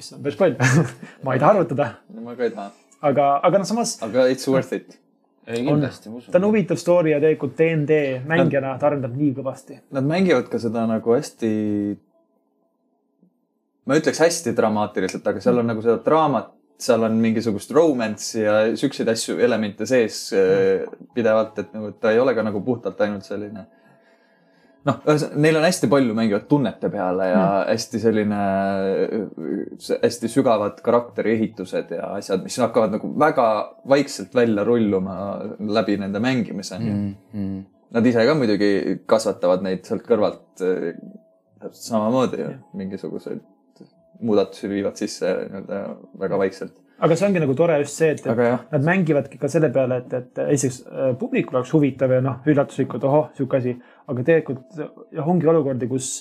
mis on päris palju ma ei taha arvutada, ma ka ei taha, aga, aga noh, samas aga it's worth it. ei kindlasti, ma ta on usun. huvitav story ja tegelikult DnD mängijana ta arendab nii kõvasti. Nad mängivad ka seda nagu hästi, ma ütleks hästi dramaatiliselt, aga seal on nagu seda draamat, seal on mingisugust romance'i ja siukseid asju, elemente sees äh, pidevalt, et nagu ta ei ole ka nagu puhtalt ainult selline noh, neil on hästi palju mängivad tunnete peale ja mm. hästi selline, hästi sügavad karakteriehitused ja asjad, mis hakkavad nagu väga vaikselt välja rulluma läbi nende mängimise mm.. Mm, mm. Nad ise ka muidugi kasvatavad neid sealt kõrvalt äh, täpselt samamoodi ja mingisuguseid muudatusi viivad sisse nii-öelda väga vaikselt. aga see ongi nagu tore just see, et, et nad mängivadki ka selle peale, et, et esiteks äh, publikul oleks huvitav ja noh, üllatuslikult, ohoh, sihuke asi. aga tegelikult jah, ongi olukordi, kus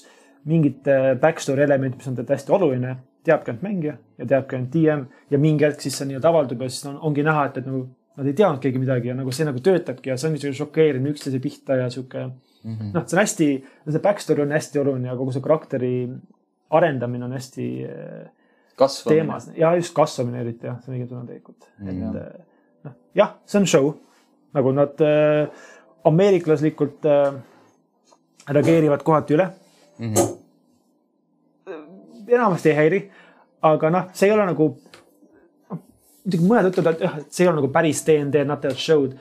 mingit äh, backstory element, mis on tegelikult hästi oluline, teabki ainult mängija ja teabki ainult DM ja mingi hetk siis see nii-öelda avaldub ja siis on, ongi näha, et, et nagu nad ei teadnud keegi midagi ja nagu see nagu töötabki ja see ongi sihuke šokeerimine üksteise pihta ja sihuke Mm -hmm. noh, see on hästi, see backstory on hästi oluline ja kogu see karakteri arendamine on hästi äh, kasvamine. teemas ja just kasvamine eriti jah, see on õige sõna tegelikult, et Jah. äh, noh, jah, see on show nagu nad äh, ameeriklaslikult äh, reageerivad kohati üle, Mm -hmm. enamasti ei häiri, aga noh, see ei ole nagu noh, muidugi mõned ütlevad, et jah, et see ei ole nagu päris DnD, not that show'd.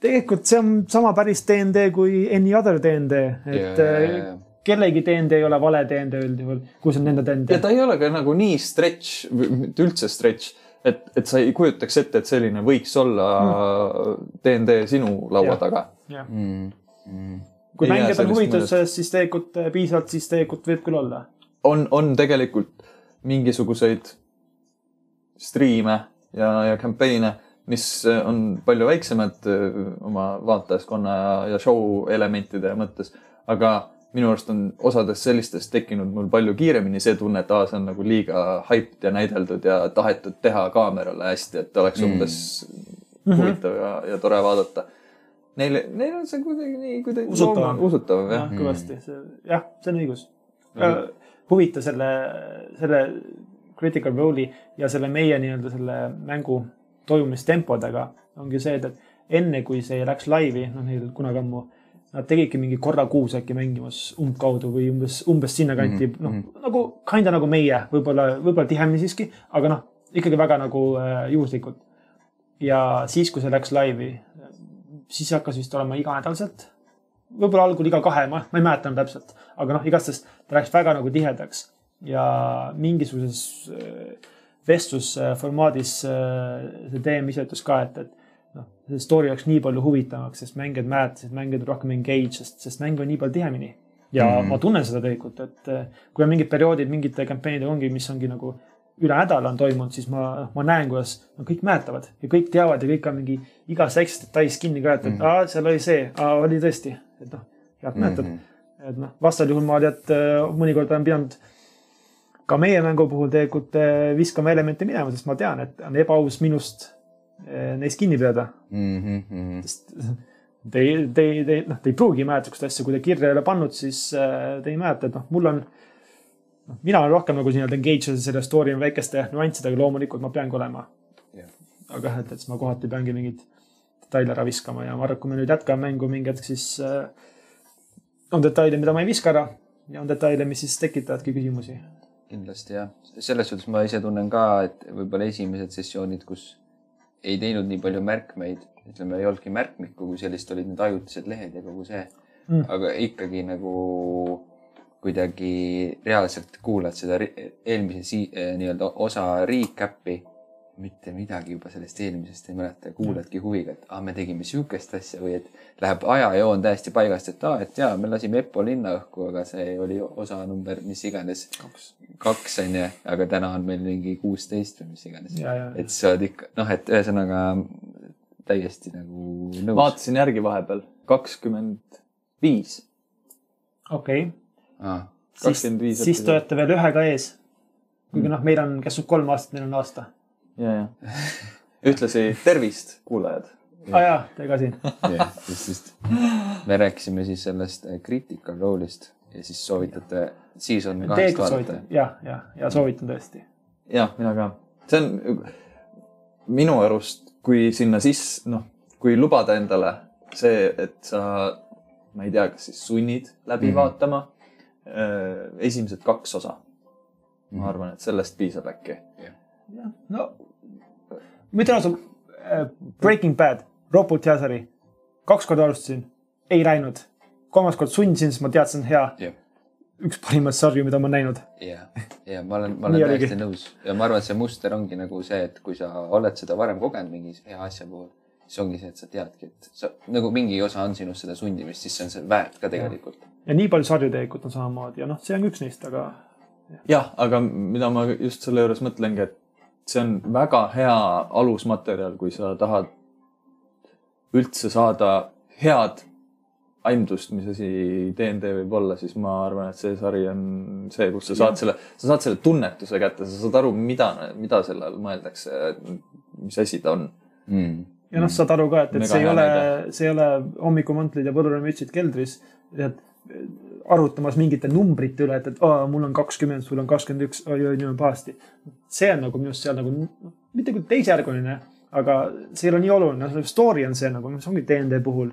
tegelikult see on sama päris DnD kui any other DnD, et yeah. Kellegi DnD ei ole vale DnD üldjuhul, kui see on nende DnD ja. ta ei ole ka nagu nii stretch, mitte üldse stretch, et, et sa ei kujutaks ette, et selline võiks olla DnD sinu laua Jah. taga. Mm -hmm. kui mängijad on sellest, siis tegelikult äh, piisavalt, siis tegelikult võib küll olla. on, on tegelikult mingisuguseid striime ja, ja campaign'e, mis on palju väiksemad öö, oma vaatajaskonna ja, ja show elementide mõttes, aga minu arust on osades sellistest tekkinud mul palju kiiremini see tunne, et aa, see on nagu liiga hyped ja näideldud ja tahetud teha kaamerale hästi, et oleks Mm. umbes Mhm. huvitav ja, ja tore vaadata. Neil, neil on see kuidagi nii kuidagi Usutavam. usutav jah jah. Mm. kõvasti, see jah, see on õigus Mhm.. huvitav selle, selle critical role'i ja selle meie nii-öelda selle mängu toimumistempodega ongi see, et, et enne kui see läks laivi, noh, neil kunagi ammu, nad tegidki mingi korra kuus äkki mängimas umbkaudu või umbes, umbes sinnakanti mm, Mhm, -hmm. mhm. noh, nagu kinda nagu meie, võib-olla, võib-olla tihemini siiski, aga noh, ikkagi väga nagu äh, juhuslikult. ja siis, kui see läks laivi, siis hakkas vist olema iganädalaselt võib-olla algul iga kahe, ma, ma ei mäleta enam täpselt, aga noh, igastahes ta läks väga nagu tihedaks ja mingisuguses äh, vestlusformaadis äh, see DM ise ütles ka, et, et noh, see story läks nii palju huvitavamaks, sest mängijad mäletasid, mängijad rohkem engage, sest, sest mäng on nii palju tihemini. ja mm. -hmm. ma tunnen seda tegelikult, et äh, kui on mingid perioodid mingite campaign'idega ongi, mis ongi nagu üle nädala on toimunud, siis ma, ma näen, kuidas no, kõik mäletavad ja kõik teavad ja kõik on mingi igas väikses detailis kinni ka, et, et Mhm. aa, seal oli see, oli tõesti, et noh, head mäletad Mhm. et noh, vastasel juhul ma tead, mõnikord olen pidanud ka meie mängu puhul tegelikult eh, viskama elemente minema, sest ma tean, et on ebaaus minust neist kinni pidada, Mhm. sest te te te noh, te ei pruugi mäletada sihukest asja, kui te kirja ei ole pannud, siis eh, te ei mäleta, et noh, mul on, noh, mina olen rohkem nagu nii-öelda engage selle story väikeste nüanssidega, loomulikult ma peangi olema Jah. aga jah, et, et siis ma kohati peangi mingeid detaile ära viskama ja ma arvan, et kui me nüüd jätkame mängu mingi hetk, siis äh, on detaile, mida ma ei viska ära ja on detaile, mis siis tekitavadki küsimusi. kindlasti jah, selles suhtes ma ise tunnen ka, et võib-olla esimesed sessioonid, kus ei teinud nii palju märkmeid, ütleme, ei olnudki märkmikku kui sellist, olid need ajutised lehed ja kogu see Mm. aga ikkagi nagu kuidagi reaalselt kuulad seda eelmise si- eh, nii-öelda osa recap'i. Mitte midagi juba sellest eelmisest ei mäleta, kuuladki huviga, et ah, me tegime sihukest asja või et läheb ajajoon täiesti paigast, et aa ah,, et jaa, me lasime Eppo linna õhku, aga see oli osa number mis iganes kaks. kaks on ju, aga täna on meil mingi kuusteist või mis iganes. et sa oled ikka noh, et ühesõnaga täiesti nagu nõus. vaatasin järgi vahepeal, kakskümmend viis. okei. Siis, 25 siis te olete veel ühega ees. kuigi Mm. noh, meil on, kes on kolm aastat, meil on aasta. ja, ja. ühtlasi tervist, kuulajad. aa jaa, te ka siin. jah, just, just. me rääkisime siis sellest äh, critical role'ist ja siis soovitate season kahest tegelikult vaadata jah, jah, ja soovitan tõesti. jah, mina ka. see on minu arust, kui sinna sisse, noh, kui lubada endale see, et sa, ma ei tea, kas siis sunnid läbi mm Mhm. -hmm. vaatama äh, esimesed kaks osa. Mhm. ma arvan, et sellest piisab äkki. jah, no ma ütlen ausalt äh,, Breaking Bad, ropult hea sari. kaks korda alustasin, ei läinud. kolmas kord sundisin, sest ma teadsin, hea. Jah. üks parimaid sarju, mida ma olen näinud. ja, ja ma olen, ma olen täiesti nõus ja ma arvan, et see muster ongi nagu see, et kui sa oled seda varem kogenud mingi hea asja puhul, siis ongi see, et sa teadki, et sa nagu mingi osa on sinust seda sundimist, siis see on see väärt ka tegelikult. ja nii palju sarju tegelikult on samamoodi ja noh, see on üks neist, aga jah, aga mida ma just selle juures mõtlengi, et see on väga hea alusmaterjal, kui sa tahad üldse saada head aimdust, mis asi DnD võib olla, siis ma arvan, et see sari on see, kus sa saad selle, sa saad selle tunnetuse kätte, sa saad aru, mida, mida selle all mõeldakse, mis asi ta on. Mm. ja noh, saad aru ka, et, et Mega see ei ole see ei ole hommikumantrid ja põdrumütsid keldris. Arvutamas mingite numbrite üle, et, et aa, mul on kakskümmend, sul on kakskümmend üks, oi-oi, nüüd on pahasti. see on nagu minu arust seal nagu mitte küll teisejärguline, aga see ei ole nii oluline, story on see nagu, mis ongi DnD puhul.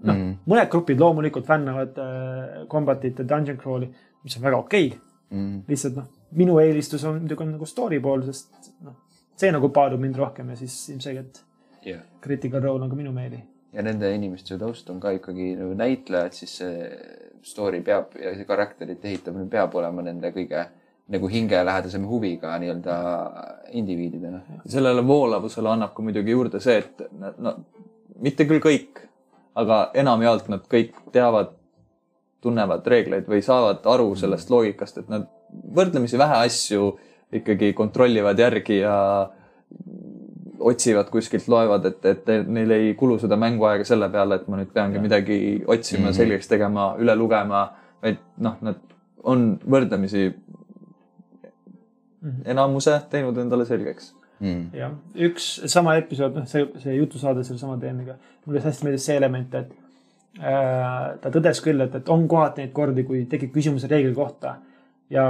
noh Mm. mm., mõned grupid loomulikult fännavad äh, Combatit ja Dungeon Crawli, mis on väga okei okay.. Mm. lihtsalt noh, minu eelistus on muidugi on nagu story pool, sest noh, see nagu paadub mind rohkem ja siis ilmselgelt jah, Critical Role on ka minu meeli. Ja nende inimeste taust on ka ikkagi nagu näitlejad, siis see story peab ja see karakterite ehitamine peab olema nende kõige nagu hingelähedasema huviga nii-öelda indiviididena. sellele voolavusele annab ka muidugi juurde see, et no mitte küll kõik, aga enamjaolt nad kõik teavad, tunnevad reegleid või saavad aru sellest loogikast, et nad võrdlemisi vähe asju ikkagi kontrollivad järgi ja otsivad kuskilt, loevad, et, et neil ei kulu seda mänguaega selle peale, et ma nüüd peangi midagi otsima mm. -hmm. selgeks tegema, üle lugema, vaid noh, nad on võrdlemisi enamuse teinud endale selgeks Mm. jah, üks sama episood, noh, see, see jutusaade sellesama teemaga, mulle hästi meeldis see element, et äh, ta tõdes küll, et, et on kohati neid kordi, kui tekib küsimus reegli kohta ja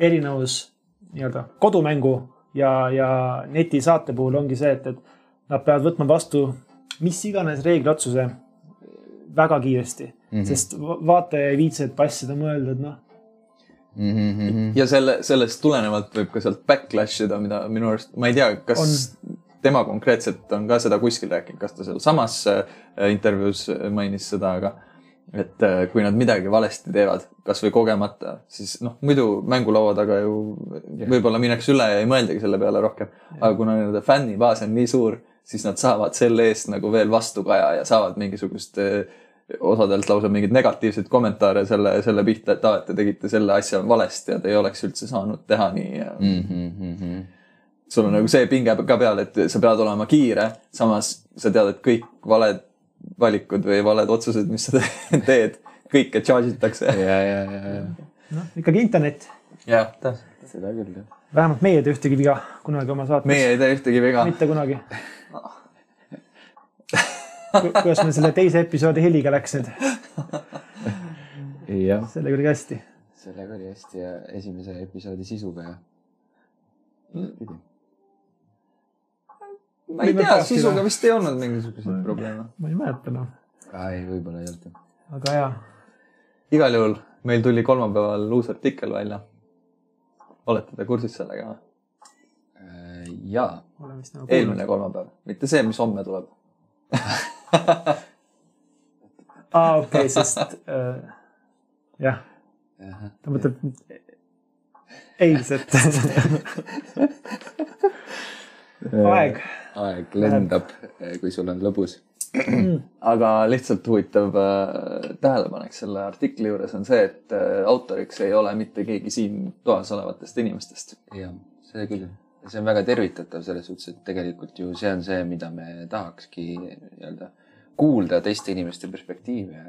erinevus nii-öelda kodumängu ja, ja netisaate puhul ongi see, et, et nad peavad võtma vastu mis iganes reegliotsuse väga kiiresti mm. -hmm. sest va- vaataja ei viitsi, et passida, mõelda, et noh, Mm -hmm. ja selle, sellest tulenevalt võib ka sealt backlash ida, mida minu arust, ma ei tea, kas on. tema konkreetselt on ka seda kuskil rääkinud, kas ta sealsamas äh, intervjuus mainis seda, aga et äh, kui nad midagi valesti teevad, kasvõi kogemata, siis noh, muidu mängulaua taga ju võib-olla minnakse üle ja ei mõeldagi selle peale rohkem. aga kuna nende fännibaas on nii suur, siis nad saavad selle eest nagu veel vastukaja ja saavad mingisugust äh, osadelt lausa mingeid negatiivseid kommentaare selle, selle pihta, et aa, et te tegite selle asja valesti ja te ei oleks üldse saanud teha nii ja Mm -hmm. sul on nagu see pinge ka peal, et sa pead olema kiire, samas sa tead, et kõik valed valikud või valed otsused, mis sa te- teed, kõike charge itakse. ja, ja, ja, ja noh, ikkagi internet. jah, täpselt. seda küll jah. vähemalt meie ei tee ühtegi viga kunagi oma saates. meie ei tee ühtegi viga. mitte kunagi. kuidas meil selle teise episoodi heliga läks nüüd? sellega oli hästi. sellega oli hästi ja esimese episoodi sisuga ja. Ma ei tea, sisuga vist ei olnud mingisuguseid probleeme. ma ei mäleta enam, ei, võib-olla ei olnud. aga jaa. igal juhul meil tuli kolmapäeval uus artikkel välja. olete te kursis sellega või? ja, olen vist nagu eelmine kolmapäev, mitte see, mis homme tuleb. aa, okei, sest äh, jah, ta mõtleb eilset aeg. Aeg lendab, kui sul on lõbus. aga lihtsalt huvitav äh, tähelepanek selle artikli juures on see, et äh, autoriks ei ole mitte keegi siin toas olevatest inimestest. jah, see küll. see on väga tervitatav selles suhtes, et tegelikult ju see on see, mida me tahakski nii-öelda kuulda teiste inimeste perspektiive,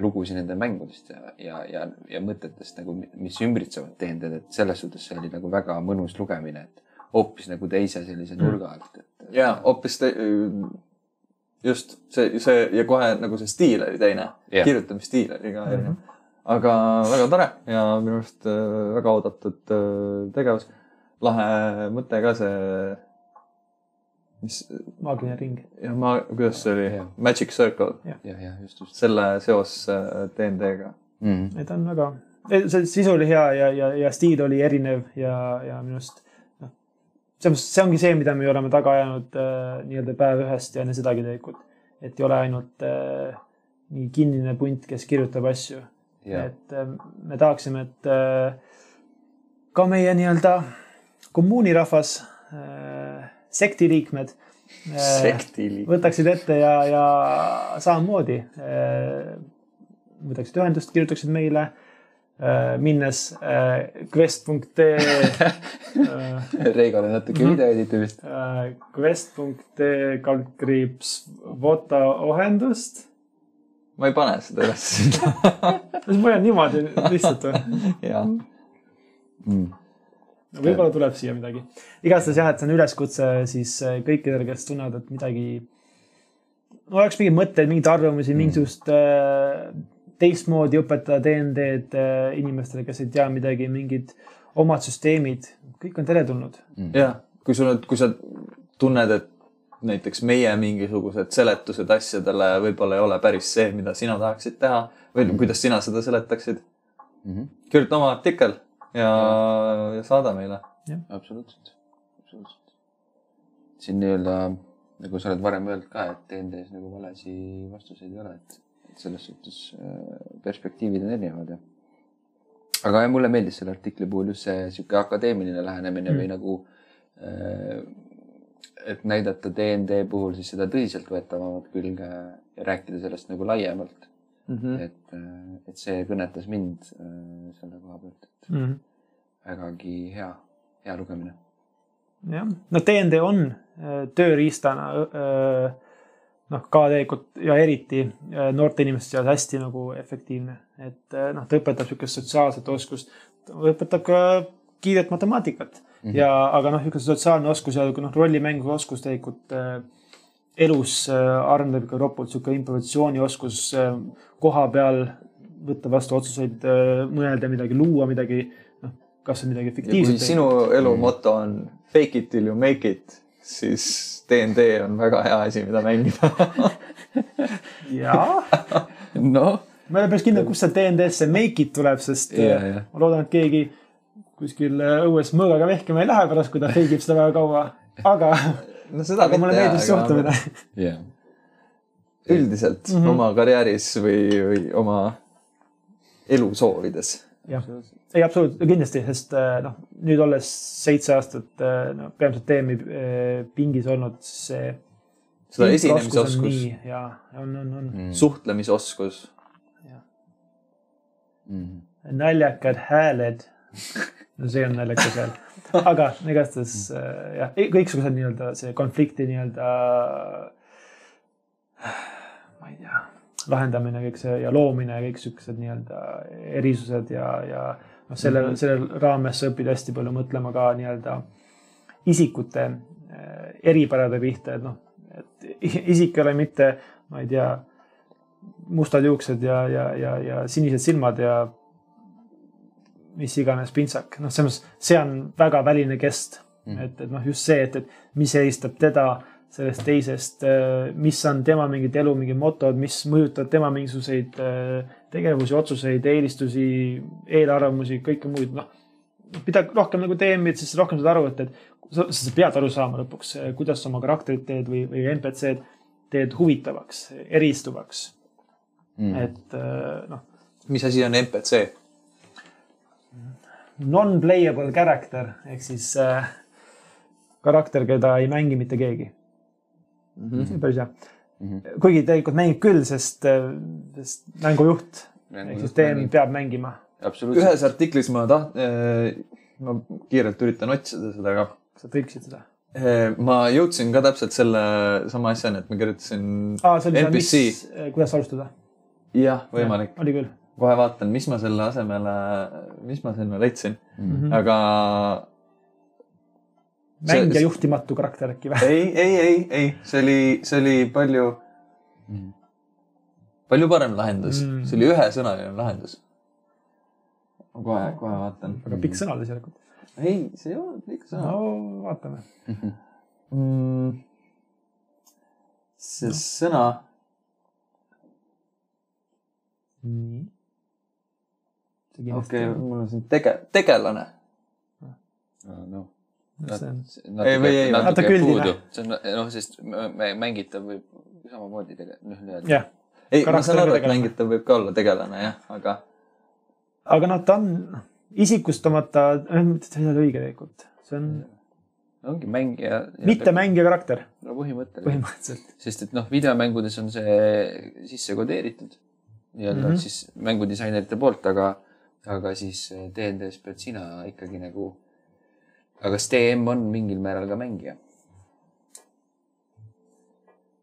lugusid nende mängudest ja, ja, ja, ja mõtetest nagu, mis ümbritsevad DnD-d, et selles suhtes see oli nagu väga mõnus lugemine, et hoopis nagu teise sellise nurga alt, et. ja hoopis te- just see, see ja kohe nagu see stiil oli teine Jah. kirjutamisstiil oli ka erinev. aga väga tore ja minu arust äh, väga oodatud äh, tegevus. lahe mõte ka see, mis maagiline ring. ja ma, kuidas see oli Jah., Magic Circle, jah, jah, just, just selle seos äh, DnD-ga. mm.. et on väga, see sisu oli hea ja, ja, ja stiil oli erinev ja, ja minu arust selles mõttes see ongi see, mida me oleme taga ajanud äh, nii-öelda päev ühest ja enne sedagi tegelikult. et ei ole ainult äh, nii kinnine punt, kes kirjutab asju. et äh, me tahaksime, et äh, ka meie nii-öelda kommuunirahvas äh,, sekti liikmed äh, sektiili. võtaksid ette ja, ja samamoodi äh, võtaksid ühendust, kirjutaksid meile äh,, minnes äh, quest.ee äh, Reigole natuke video editamist. äh, quest.ee kaldkriips Vota ohendust. ma ei pane seda üles. siis ma hoian niimoodi lihtsalt või? jaa, Mm. võib-olla tuleb siia midagi. igastahes jah, et see on üleskutse siis äh, kõikidele, kes tunnevad, et midagi, no oleks mingeid mõtteid, mingeid arvamusi mm., mingisugust äh, teistmoodi õpetada DnD-d äh, inimestele, kes ei tea midagi, mingid omad süsteemid, kõik on teretulnud. jah, kui sul on, kui sa tunned, et näiteks meie mingisugused seletused asjadele võib-olla ei ole päris see, mida sina tahaksid teha või kuidas sina seda seletaksid, Mhm. kirjuta oma artikkel ja, ja saada meile. absoluutselt, absoluutselt. siin nii-öelda nagu sa oled varem öelnud ka, et DnD-s nagu valesi vastuseid ei ole, et et selles suhtes äh, perspektiivid on erinevad ja. aga jah, mulle meeldis selle artikli puhul just see sihuke akadeemiline lähenemine mm. või nagu äh, et näidata DnD puhul siis seda tõsiseltvõetavamat külge ja rääkida sellest nagu laiemalt Mm mm., et, et see kõnetas mind äh, selle koha pealt, et mm. -hmm. vägagi hea, hea lugemine. jah, no DnD on äh, tööriistana äh, noh, ka tegelikult ja eriti äh, noorte inimeste seas hästi nagu efektiivne, et äh, noh, ta õpetab niisugust sotsiaalset oskust, õpetab ka kiiret matemaatikat mm -hmm. ja, aga noh, niisugune sotsiaalne oskus ja noh, rollimängu oskus tegelikult äh, elus äh, arendab ka ropult niisugune improvisatsioonioskus äh, koha peal võtta vastu otsuseid äh,, mõelda midagi, luua midagi, noh, kas on midagi fiktiivset. sinu elu moto on fake it till you make it, siis DnD on väga hea asi, mida mängida. jaa noh, ma ei ole päris kindel, kust see DND-sse make it tuleb, sest yeah, jah. ma loodan, et keegi kuskil äh, õues mõõgaga vehkima ei lähe pärast, kui ta fake ib seda väga kaua. aga, no seda aga mulle meeldis suhtumine. jah. üldiselt mm -hmm. oma karjääris või, või oma elu soovides. jah, ei absoluutselt, kindlasti, sest äh, noh, nüüd olles seitse aastat äh, no, peamiselt teemi äh, pingis olnud, see. seda esinemisoskus, ja, on, on, on mm.. suhtlemisoskus, Mhm. naljakad hääled. no see on naljakas hääl, aga igastahes äh, jah, kõiksugused nii-öelda see konflikti nii-öelda. ma ei tea, lahendamine, kõik see ja loomine ja kõik siuksed nii-öelda erisused ja, ja noh, selle mm, -hmm. selle raames sa õpid hästi palju mõtlema ka nii-öelda isikute äh, eripärade pihta, et noh, et isik ei ole mitte, ma ei tea mustad juuksed ja, ja, ja, ja sinised silmad ja mis iganes pintsak, noh, selles mõttes see on väga väline kest mm.. et, et noh, just see, et, et mis eristab teda sellest teisest, mis on tema mingid elu mingid motod, mis mõjutavad tema mingisuguseid äh, tegevusi, otsuseid, eelistusi, eelarvamusi, kõike muud, noh. mida rohkem nagu teemid, siis rohkem saad aru, et, et sa, sa pead aru saama lõpuks, kuidas sa oma karakterit teed või, või NPC-d teed huvitavaks, eristuvaks mm.. et äh, noh, mis asi on NPC? non-playable character ehk siis äh, karakter, keda ei mängi mitte keegi mm. -hmm. päris hea mm. -hmm. kuigi tegelikult mängib küll, sest, sest mängujuht ehk siis DM peab mängima. absoluutselt. ühes artiklis ma taht-, ma kiirelt üritan otsida seda ka. sa tõlkisid seda? ma jõudsin ka täpselt selle sama asjani, et ma kirjutasin aa, see oli see, NPC, mis, kuidas alustada? jah, võimalik. oli küll. kohe vaatan, mis ma selle asemele, mis ma sinna leidsin mm. -hmm. aga mängija juhtimatu karakter äkki või? ei, ei, ei, ei, see oli, see oli palju, palju parem lahendus Mm. mm., see oli ühesõnaline lahendus. ma kohe, kohe vaatan. väga pikk sõna tegelikult. ei, see ei olnud pikk sõna no vaatame. Mm, see no. sõna, nii. okei okay,, mul on siin tege-, tegelane. noh, see Ei, või ei, vaata küldine. see on noh, sest mä- mä- mängitav võib samamoodi tegelikult, noh nii-öelda. ei, ma saan aru, et mängitav võib ka olla tegelane jah, aga aga noh, ta on isikustamata, see ei ole õige tegelikult. see on ongi mängija. mitte mängija karakter no põhimõtteliselt, põhimõtteliselt. sest et noh, videomängudes on see sisse kodeeritud nii-öelda mm. -hmm. siis mängudisainerite poolt, aga, aga siis DND-s pead sina ikkagi nagu, aga kas DM on mingil määral ka mängija?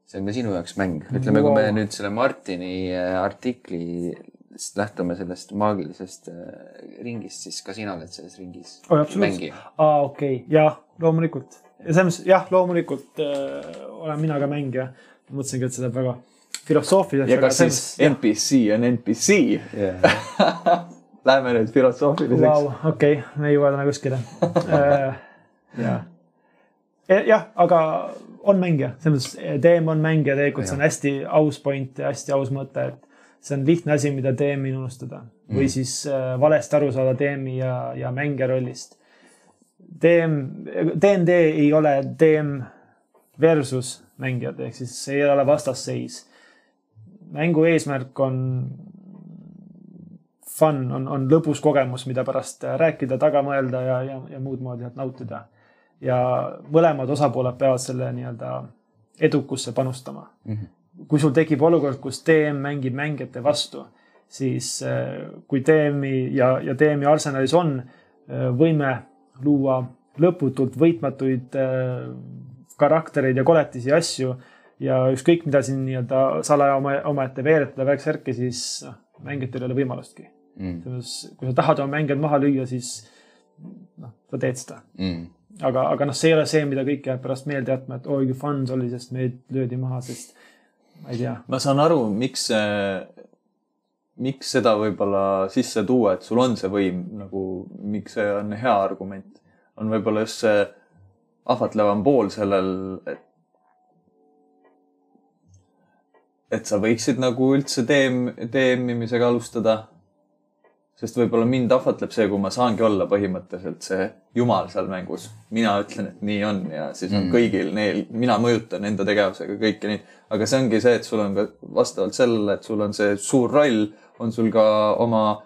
see on ka sinu jaoks mäng, ütleme wow., kui me nüüd selle Martini äh, artiklist lähtume sellest maagilisest äh, ringist, siis ka sina oled selles ringis absoluutselt. mängija. aa, okei okay., jah, loomulikult. ja selles mõttes, jah, loomulikult äh, olen mina ka mängija. mõtlesingi, et see läheb väga filosoofiliseks. ja kas siis NPC on NPC? Yeah. Läheme nüüd filosoofiliseks Vau, okei, me ei jõua täna kuskile. jah, jah, aga on mängija, selles mõttes DM on mängija, tegelikult see on hästi aus point ja hästi aus mõte, et see on lihtne asi, mida DM-i unustada mm. või siis äh, valesti aru saada DM-i ja, ja mängija rollist. DM, DnD ei ole DM versus mängijad, ehk siis see ei ole vastasseis. mängu eesmärk on fun, on, on lõbus kogemus, mida pärast rääkida, taga mõelda ja, ja, ja muud moodi nautida. ja mõlemad osapooled peavad selle nii-öelda edukusse panustama mm. -hmm. kui sul tekib olukord, kus DM mängib mängijate vastu, siis äh, kui DM-i ja, ja DM-i arsenalis on äh, võime luua lõputult võitmatuid äh, karaktereid ja koletisi ja asju ja ükskõik, mida siin nii-öelda salaja oma, omaette veeretada, värk särki, siis noh, mängijatel ei ole võimalustki. Mm. kui sa tahad oma mängijad maha lüüa, siis noh, sa teed seda. Mm. aga, aga noh, see ei ole see, mida kõik jääb pärast meelde jätma, et oi kui fun see oli, sest meid löödi maha, sest ma ei tea. ma saan aru, miks miks seda võib-olla sisse tuua, et sul on see võim nagu, miks see on hea argument, on võib-olla just see ahvatlevam pool sellel, et et sa võiksid nagu üldse DM, DM-imisega alustada. Sest võib-olla mind ahvatleb see, kui ma saangi olla põhimõtteliselt see jumal seal mängus. mina ütlen, et nii on ja siis on Mm. kõigil neil, mina mõjutan enda tegevusega kõiki neid. aga see ongi see, et sul on ka vastavalt sellele, et sul on see suur roll, on sul ka oma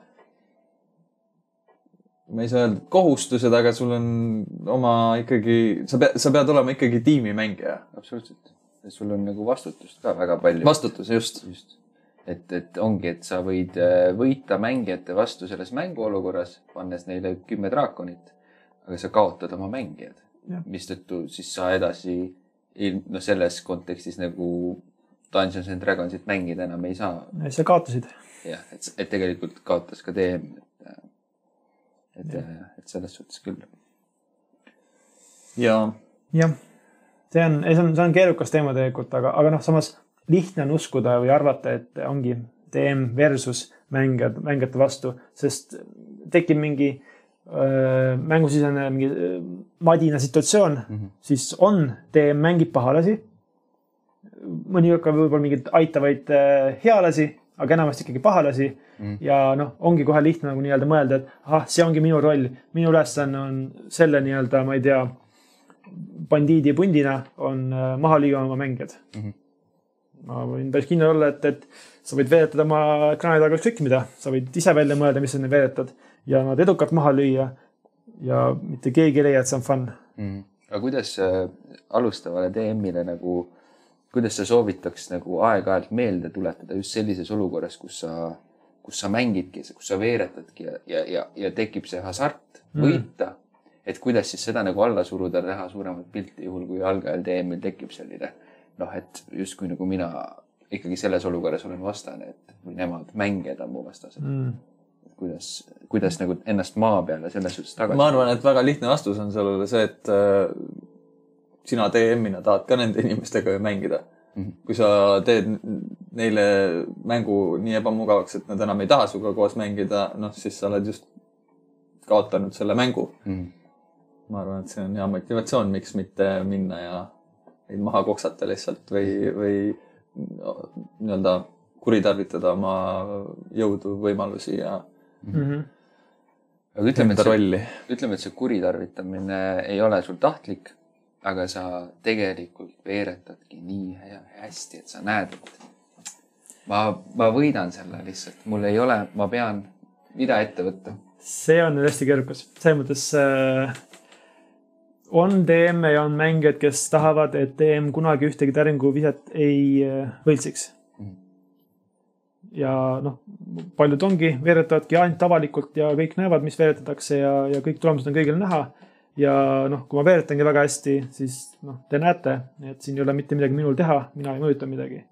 ma ei saa öelda kohustused, aga sul on oma ikkagi, sa pead, sa pead olema ikkagi tiimimängija. absoluutselt. sul on nagu vastutust ka väga palju. vastutus, just. just. et, et ongi, et sa võid äh, võita mängijate vastu selles mänguolukorras, pannes neile kümme draakonit, aga sa kaotad oma mängijad mistõttu siis sa edasi, noh, selles kontekstis nagu Dungeons and Dragonsit mängida enam ei saa. sa kaotasid. jah, et, et tegelikult kaotas ka DM, et, et, et selles suhtes küll. ja jah, see on, see on, see on keerukas teema tegelikult, aga, aga noh, samas lihtne on uskuda või arvata, et ongi DM versus mängijad, mängijate vastu, sest tekib mingi öö, mängusisene mingi öö, madina situatsioon mm. -hmm. siis on, DM mängib pahalasi. mõni ka võib-olla mingeid aitavaid healasi, aga enamasti ikkagi pahalasi mm. -hmm. ja noh, ongi kohe lihtne nagu nii-öelda mõelda, et ahah, see ongi minu roll, minu ülesanne on selle nii-öelda, ma ei tea, bandiidi pundina on maha lüüa oma mängijad mm. -hmm. Ma võin päris kindel olla, et, et sa võid veeretada oma ekraani taga ükskõik mida, sa võid ise välja mõelda, mis sa neile veeretad ja nad edukalt maha lüüa. ja mitte keegi ei leia, et see on fun. mm.. aga kuidas äh, alustavale DM-ile nagu, kuidas sa soovitaks nagu aeg-ajalt meelde tuletada just sellises olukorras, kus sa, kus sa mängidki, kus sa veeretadki ja, ja, ja, ja tekib see hasart Mm. võita mm.. et kuidas siis seda nagu alla suruda, teha suuremat pilti, juhul kui algajal DM-il tekib selline noh, et justkui nagu mina ikkagi selles olukorras olen vastane, et või nemad, mängijad on mu vastased Mm. kuidas, kuidas nagu ennast maa peale selles suhtes tagasi. ma arvan, et väga lihtne vastus on sellele see, et äh, sina DM-ina tahad ka nende inimestega ju mängida Mhm. kui sa teed neile mängu nii ebamugavaks, et nad enam ei taha sinuga koos mängida, noh siis sa oled just kaotanud selle mängu. Mhm. ma arvan, et see on hea motivatsioon, miks mitte minna ja neid maha koksata lihtsalt või, või no, nii-öelda kuritarvitada oma jõudu, võimalusi ja mm. -hmm. aga ütleme, et see, ütleme, et see kuritarvitamine ei ole sul tahtlik, aga sa tegelikult veeretadki nii hea, hästi, et sa näed, et ma, ma võidan selle lihtsalt, mul ei ole, ma pean, mida ette võtta. see on nüüd hästi keerukas, selles mõttes äh, on DM-e ja on mängijad, kes tahavad, et DM kunagi ühtegi täringuviset ei äh, võltsiks. Ja noh, paljud ongi, veeretavadki ainult avalikult ja kõik näevad, mis veeretatakse ja, ja kõik tulemused on kõigile näha. ja noh, kui ma veeretangi väga hästi, siis noh, te näete, et siin ei ole mitte midagi minul teha, mina ei mõjuta midagi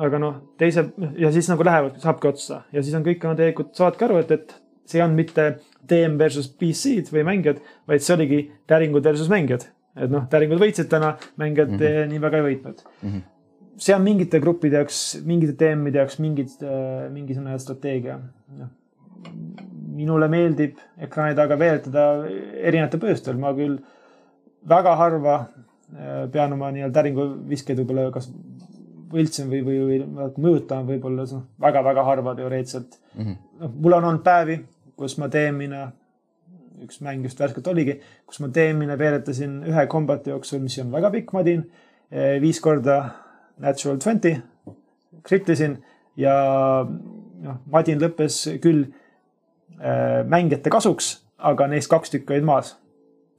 aga noh, teise ja siis nagu lähevad, saabki otsa ja siis on kõik on tegelikult saavadki aru, et, et see olnud mitte DM versus PC-d või mängijad, vaid see oligi täringud versus mängijad. et noh, täringud võitsid täna, mängijad mm -hmm. nii väga ei võitnud mm. -hmm. see on mingite gruppide jaoks, mingite DM-ide jaoks mingid, mingisugune strateegia. minule meeldib ekraani taga veeretada erinevatel põhjustel, ma küll väga harva äh, pean oma nii-öelda täringuviskeid võib-olla kas võltsin või, või, või mõjutan võib-olla noh, väga-väga harva teoreetiliselt mm. -hmm. noh, mul on olnud päevi, kus ma DM-ina, üks mäng just värskelt oligi, kus ma DM-ina veeretasin ühe kombati jooksul, mis on väga pikk madin, viis korda natural twenty, kriptisin ja noh, madin lõppes küll äh, mängijate kasuks, aga neist kaks tükki olid maas.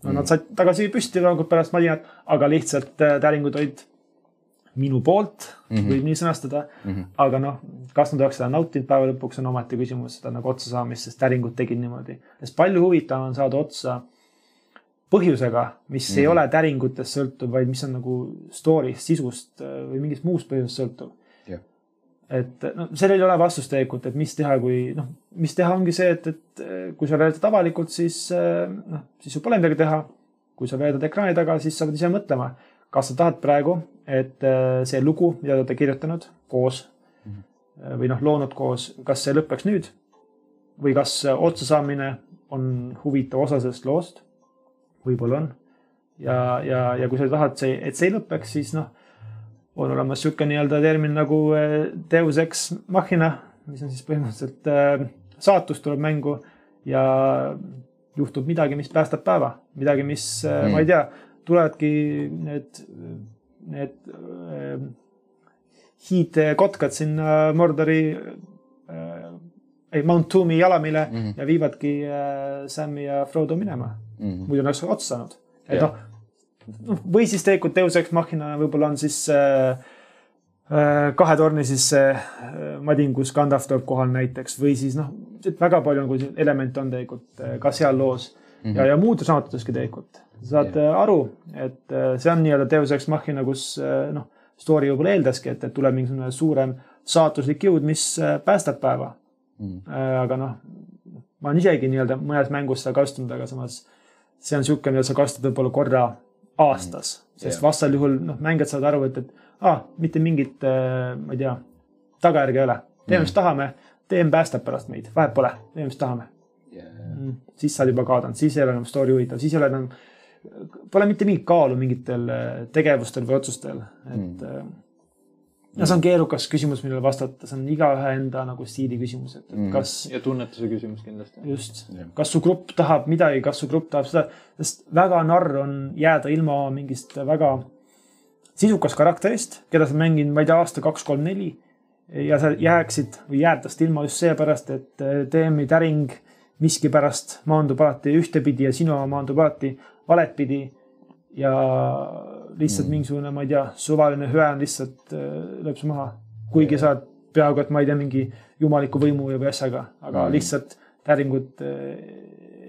no nad said tagasi püsti loomulikult pärast madinat, aga lihtsalt äh, täringud olid minu poolt mm, -hmm. võib nii sõnastada mm. -hmm. aga noh, kas nad oleks seda nautinud päeva lõpuks on omaette küsimus, seda nagu otsa saamist, sest täringud tegid niimoodi. sest palju huvitavam on saada otsa põhjusega, mis mm -hmm. ei ole täringutest sõltuv, vaid mis on nagu story'st, sisust äh, või mingist muust põhjusest sõltuv Jah. et noh, sellel ei ole vastust tegelikult, et mis teha, kui noh, mis teha ongi see, et, et äh, kui sa veeretad avalikult, siis äh, noh, siis sul pole midagi teha. kui sa veeretad ekraani taga, siis sa pead ise mõtlema, kas sa tahad praegu, et äh, see lugu, mida te olete kirjutanud koos äh, või noh, loonud koos, kas see lõpeks nüüd või kas äh, otsasaamine on huvitav osa sellest loost? võib-olla on. ja, ja, ja kui sa tahad, see, et see lõpeks, siis noh, on olemas niisugune nii-öelda termin nagu äh, deus ex machina, mis on siis põhimõtteliselt äh, saatus tuleb mängu ja juhtub midagi, mis päästab päeva, midagi, mis mm., Mm. ma ei tea, tulevadki need, need äh, hiidkotkad sinna Mordori äh,, ei Mount Doom'i jalamile mm. -hmm. ja viivadki äh, Sam'i ja Frodo minema Mm -hmm. muidu oleks otsa saanud. et noh, või siis tegelikult Deus Ex Machina võib-olla on siis äh, äh, kahe torni siis see äh, madin, kus Gandalf tuleb kohale näiteks või siis noh, et väga palju nagu elemente on tegelikult äh, ka seal loos mm -hmm. ja, ja muudes raamatuteski tegelikult. Saad yeah. aru, et äh, see on nii-öelda Deus Ex Machina, kus äh, noh, story võib-olla eeldaski, et, et tuleb mingisugune suurem saatuslik jõud, mis äh, päästab päeva. Äh, aga noh, ma olen isegi nii-öelda mõnes mängus seda kasutanud, aga samas see on niisugune, mida sa kasutad võib-olla korra aastas, sest Jah. vastasel juhul noh, mängijad saavad aru, et, et aa, mitte mingit, ma ei tea, tagajärge ei ole. teeme, mis tahame, DM päästab pärast meid, vahet pole, teeme, mis tahame mm.. siis sa oled juba kaotanud, siis ei ole enam story huvitav, siis ei ole enam, pole mitte mingit kaalu mingitel äh, tegevustel või otsustel, et mm.. no see on keerukas küsimus, millele vastata, see on igaühe enda nagu stiili küsimus, et mm. kas ja tunnetuse küsimus kindlasti. just kas su grupp tahab midagi, kas su grupp tahab seda, sest väga narr on jääda ilma mingist väga sisukast karakterist, keda sa mänginud, ma ei tea, aasta kaks, kolm, neli. ja sa jääksid või jääd tast ilma just seepärast, et äh, DM-i täring miskipärast maandub alati ühtepidi ja sinu oma maandub alati valetpidi. ja lihtsalt mm. mingisugune, ma ei tea, suvaline hüään lihtsalt äh, lööb su maha. kuigi sa oled peaaegu, et ma ei tea, mingi jumaliku võimu või asjaga, aga Mm. lihtsalt täringud äh,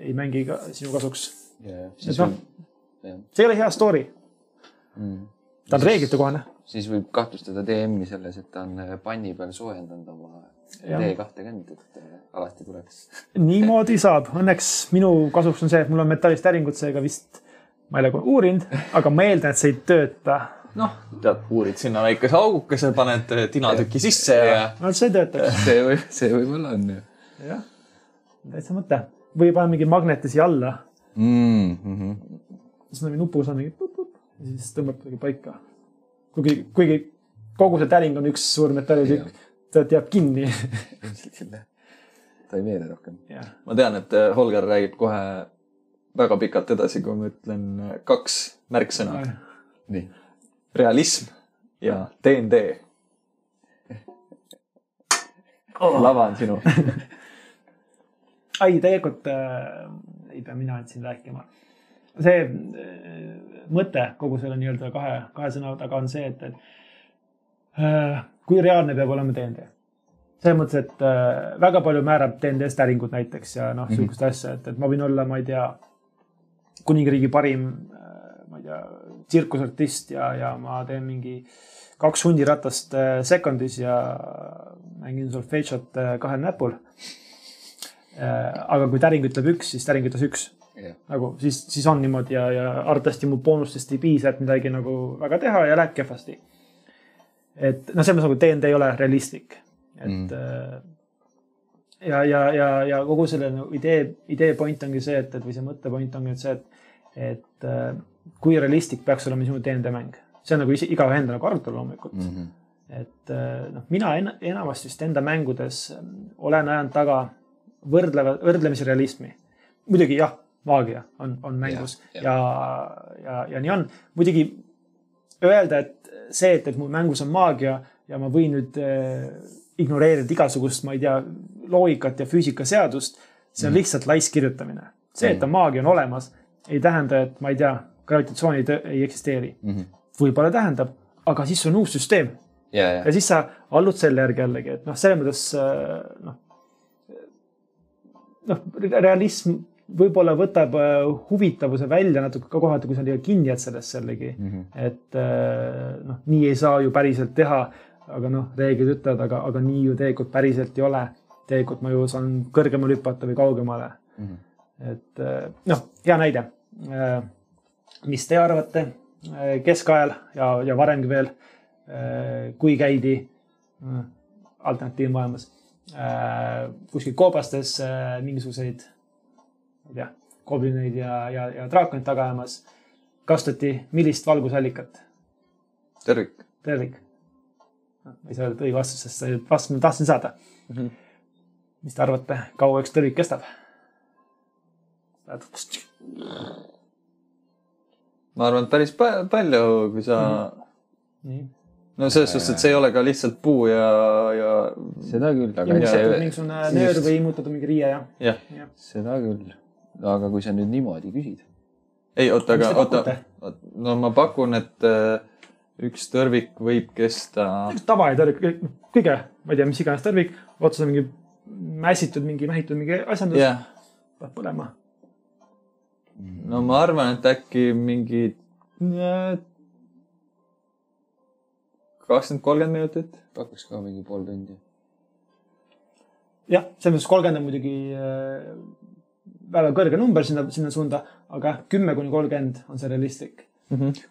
ei mängi ka sinu kasuks. siis Et noh, see ei ole hea story, Mm. ta on reeglitekohane. siis võib kahtlustada DM-i selles, et ta on äh, panni peal soojendanud oma Jah. D20-t, et äh, alati tuleks. niimoodi saab, õnneks minu kasuks on see, et mul on metallist täringud, seega vist ma ei ole uurinud, aga ma eeldan, et see ei tööta. noh, tead, uurid sinna väikese augukese, paned tinatüki sisse ja no see töötaks, see võib, see võib-olla on ju jah. täitsa mõte. või paned mingi magneti siia alla, mm. -hmm. siis on mingi nupu, on mingi pup-pup ja siis tõmbab kuidagi paika. kuigi, kuigi kogu see täring on üks suur metallitükk, ta jääb kinni. ilmselt küll jah. ta ei veere rohkem. jah, ma tean, et äh, Holger räägib kohe väga pikalt edasi, kui ma ütlen äh, kaks märksõna. nii. realism ja DnD. lava on sinu. ai, tegelikult äh, ei pea mina nüüd siin rääkima. see äh, mõte kogu selle nii-öelda kahe, kahe sõna taga on see, et, et äh, kui reaalne peab olema DnD. selles mõttes, et äh, väga palju määrab DnD-st äringud näiteks ja noh, sihukest asja, et, et ma võin olla, ma ei tea, kuningriigi parim, ma ei tea, tsirkusartist ja, ja ma teen mingi kaks hundiratast äh, sekundis ja mängin solfedžot äh, kahel näpul aga kui täring ütleb üks, siis täring ütles üks. jah, nagu siis, siis on niimoodi ja, ja arvatavasti mu boonustest ei piisa, et midagi nagu väga teha ja läheb kehvasti. Et noh, selles mõttes nagu DnD ei ole realistlik, et Mm. mm. ja, ja, ja, ja kogu selle nagu idee, idee point ongi see, et, et või see mõtte point ongi nüüd see, et, et äh, kui realistlik peaks olema sinu DnD mäng. see on nagu igaühe enda nagu arutelu loomulikult mm. Mhm. et äh, noh, mina en, enamasti vist enda mängudes ähm, olen ajanud taga võrdleva, võrdlemisi realismi. muidugi jah, maagia on, on mängus Ja, ja, ja, ja, ja nii on. muidugi öelda, et see, et, et mul mängus on maagia ja ma võin nüüd äh, ignoreerida igasugust, ma ei tea, loogikat ja füüsikaseadust, see on Mhm. lihtsalt laisk kirjutamine. see, et on maagia on olemas, ei tähenda, et ma ei tea, gravitatsiooni ei ei eksisteeri. Mhm. võib-olla tähendab, aga siis on uus süsteem ja, ja ja siis sa allud selle järgi jällegi, et noh, selles mõttes äh, noh, noh, realism võib-olla võtab äh, huvitavuse välja natuke ka kohati, kui sa liiga kinni jääd sellest jällegi. Mhm. et äh, noh, nii ei saa ju päriselt teha, aga noh, reeglid ütlevad, aga, aga nii ju tegelikult päriselt ei ole. tegelikult ma ju saan kõrgemale hüpata või kaugemale. Mhm. et äh, noh, hea näide. mis te arvate keskajal ja, ja varemgi veel, kui käidi alternatiivmaailmas kuskil koobastes mingisuguseid, ma ei tea, goblineid ja, ja, ja draakonid taga ajamas, kasutati millist valgusallikat? tervik. tervik. ma ei saa öelda õige vastust, sest see vastus, mida tahtsin saada mm. -hmm. mis te arvate, kaua üks tõrvik kestab? ma arvan, et päris pa- palju, kui sa nii, no selles suhtes, et see ei ole ka lihtsalt puu ja, ja seda küll, aga Ja- mingisugune nöör või immutatud mingi riie ja. jah, seda küll. Aga kui sa nüüd niimoodi küsid, ei oota, aga oota no ma pakun, et äh, üks tõrvik võib kesta, tavaline tõrvik, kõige, ma ei tea, mis iganes tõrvik, otsas on mingi mässitud, mingi mähitud mingi asjandus jah, peab põlema. no ma arvan, et äkki mingi kakskümmend, kolmkümmend minutit. pakuks ka mingi pool tundi. jah, selles mõttes kolmkümmend on muidugi äh, väga kõrge number sinna, sinna suunda, aga kümme kuni kolmkümmend on see realistlik.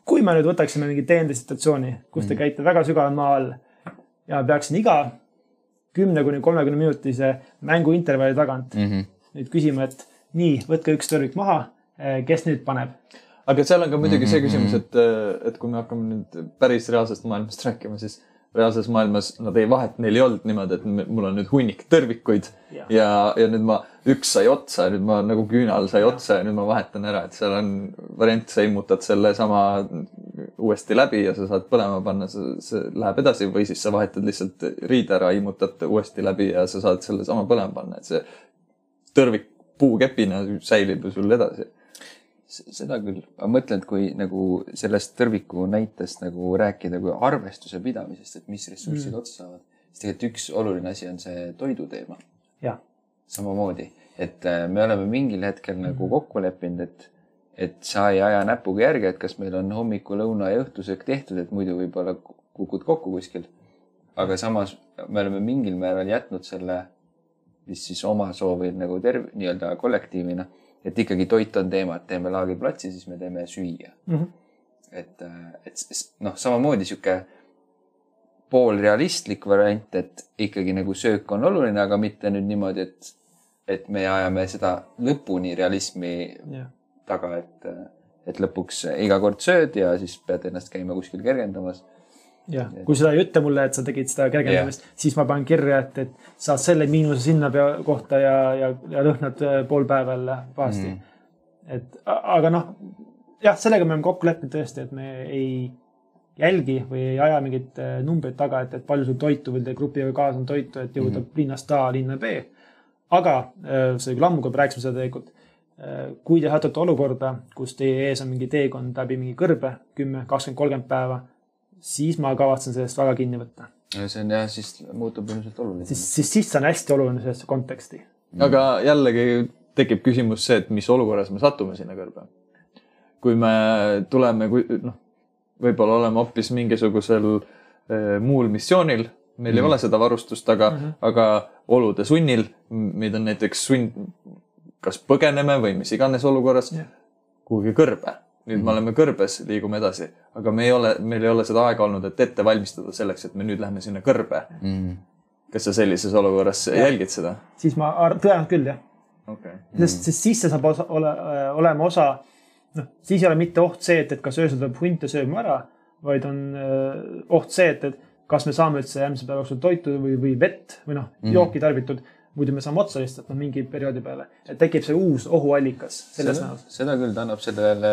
kui me nüüd võtaksime mingi teende situatsiooni, kus te Mhm. käite väga sügaval maa all ja peaksin iga kümne kuni kolmekümne minutise mänguintervalli tagant Mhm. nüüd küsima, et nii, võtke üks tõrvik maha, kes nüüd paneb? aga seal on ka muidugi see Mhm. küsimus, et, et kui me hakkame nüüd päris reaalsest maailmast rääkima, siis reaalses maailmas nad ei vahet, neil ei olnud niimoodi, et mul on nüüd hunnik tõrvikuid Jah. ja, ja nüüd ma, üks sai otsa, nüüd ma nagu küünal sai otsa ja nüüd ma vahetan ära, et seal on variant, sa immutad sellesama uuesti läbi ja sa saad põlema panna, see, see läheb edasi või siis sa vahetad lihtsalt riide ära, immutad uuesti läbi ja sa saad sellesama põlema panna, et see tõrvik puukepina säilib ju sul edasi. Seda küll, ma mõtlen, et kui nagu sellest tõrviku näitest nagu rääkida kui arvestuse pidamisest, et mis ressursid mm. otsa saavad, siis tegelikult üks oluline asi on see toidu teema. Samamoodi, et äh, me oleme mingil hetkel nagu kokku leppinud, et, et sa ei aja näpuga järge, et kas meil on hommiku, lõuna ja õhtusöök tehtud, et muidu võib-olla kukud kokku kuskil. aga samas me oleme mingil määral jätnud selle, mis siis oma soovil nagu terv-, nii-öelda kollektiivina, et ikkagi toit on teema, et teeme laagriplatsi, siis me teeme süüa. Mhm. et, et s- noh, samamoodi sihuke poolrealistlik variant, et ikkagi nagu söök on oluline, aga mitte nüüd niimoodi, et, et me ajame seda lõpuni realismi jah, taga, et, et lõpuks iga kord sööd ja siis pead ennast käima kuskil kergendamas. jah, kui seda ei ütle mulle, et sa tegid seda kergendamist yeah., siis ma panen kirja, et, et saad selle miinuse sinna pea kohta ja, ja, ja lõhnad äh, pool päeva jälle pahasti mm.. et aga noh, jah, sellega me oleme kokku leppinud tõesti, et me ei jälgi või ei aja mingeid äh, numbreid taga, et, et palju sul toitu või teie grupiga kaasa on toitu, et jõuda mm linnast A linna B. aga äh, see küll ammu, kui me rääkisime seda tegelikult. kui te satute olukorda, kus teie ees on mingi teekond läbi mingi kõrbe, kümme, kakskümmend, kolmkümmend päeva, siis ma kavatsen sellest väga kinni võtta. see on jah, siis muutub ilmselt siis, olulisemaks. siis, siis see on hästi oluline sellesse konteksti. aga jällegi tekib küsimus see, et mis olukorras me satume sinna kõrbe. kui me tuleme, kui noh, võib-olla oleme hoopis mingisugusel eh, muul missioonil, meil mm. ei ole seda varustust taga mm, -hmm. aga olude sunnil, meid on näiteks sund, kas põgeneme või mis iganes olukorras Jah. kuhugi kõrbe. Nüüd me oleme kõrbes, liigume edasi, aga me ei ole, meil ei ole seda aega olnud, et ette valmistada selleks, et me nüüd lähme sinna kõrbe. mm.. kas sa sellises olukorras jälgid seda? siis ma tõenäoliselt küll jah, okay.. sest, sest siis see saab osa, ole, olema osa, noh, siis ei ole mitte oht see, et, et kas öösel tuleb hunt ja sööb mu ära, vaid on öö, oht see, et, et kas me saame üldse järgmise päeva jooksul toitu või, või vett või noh mm, jooki tarbitud. Muidu me saame otsa lihtsalt noh, mingi perioodi peale, et tekib see uus ohuallikas selles näos. seda küll, ta annab sellele,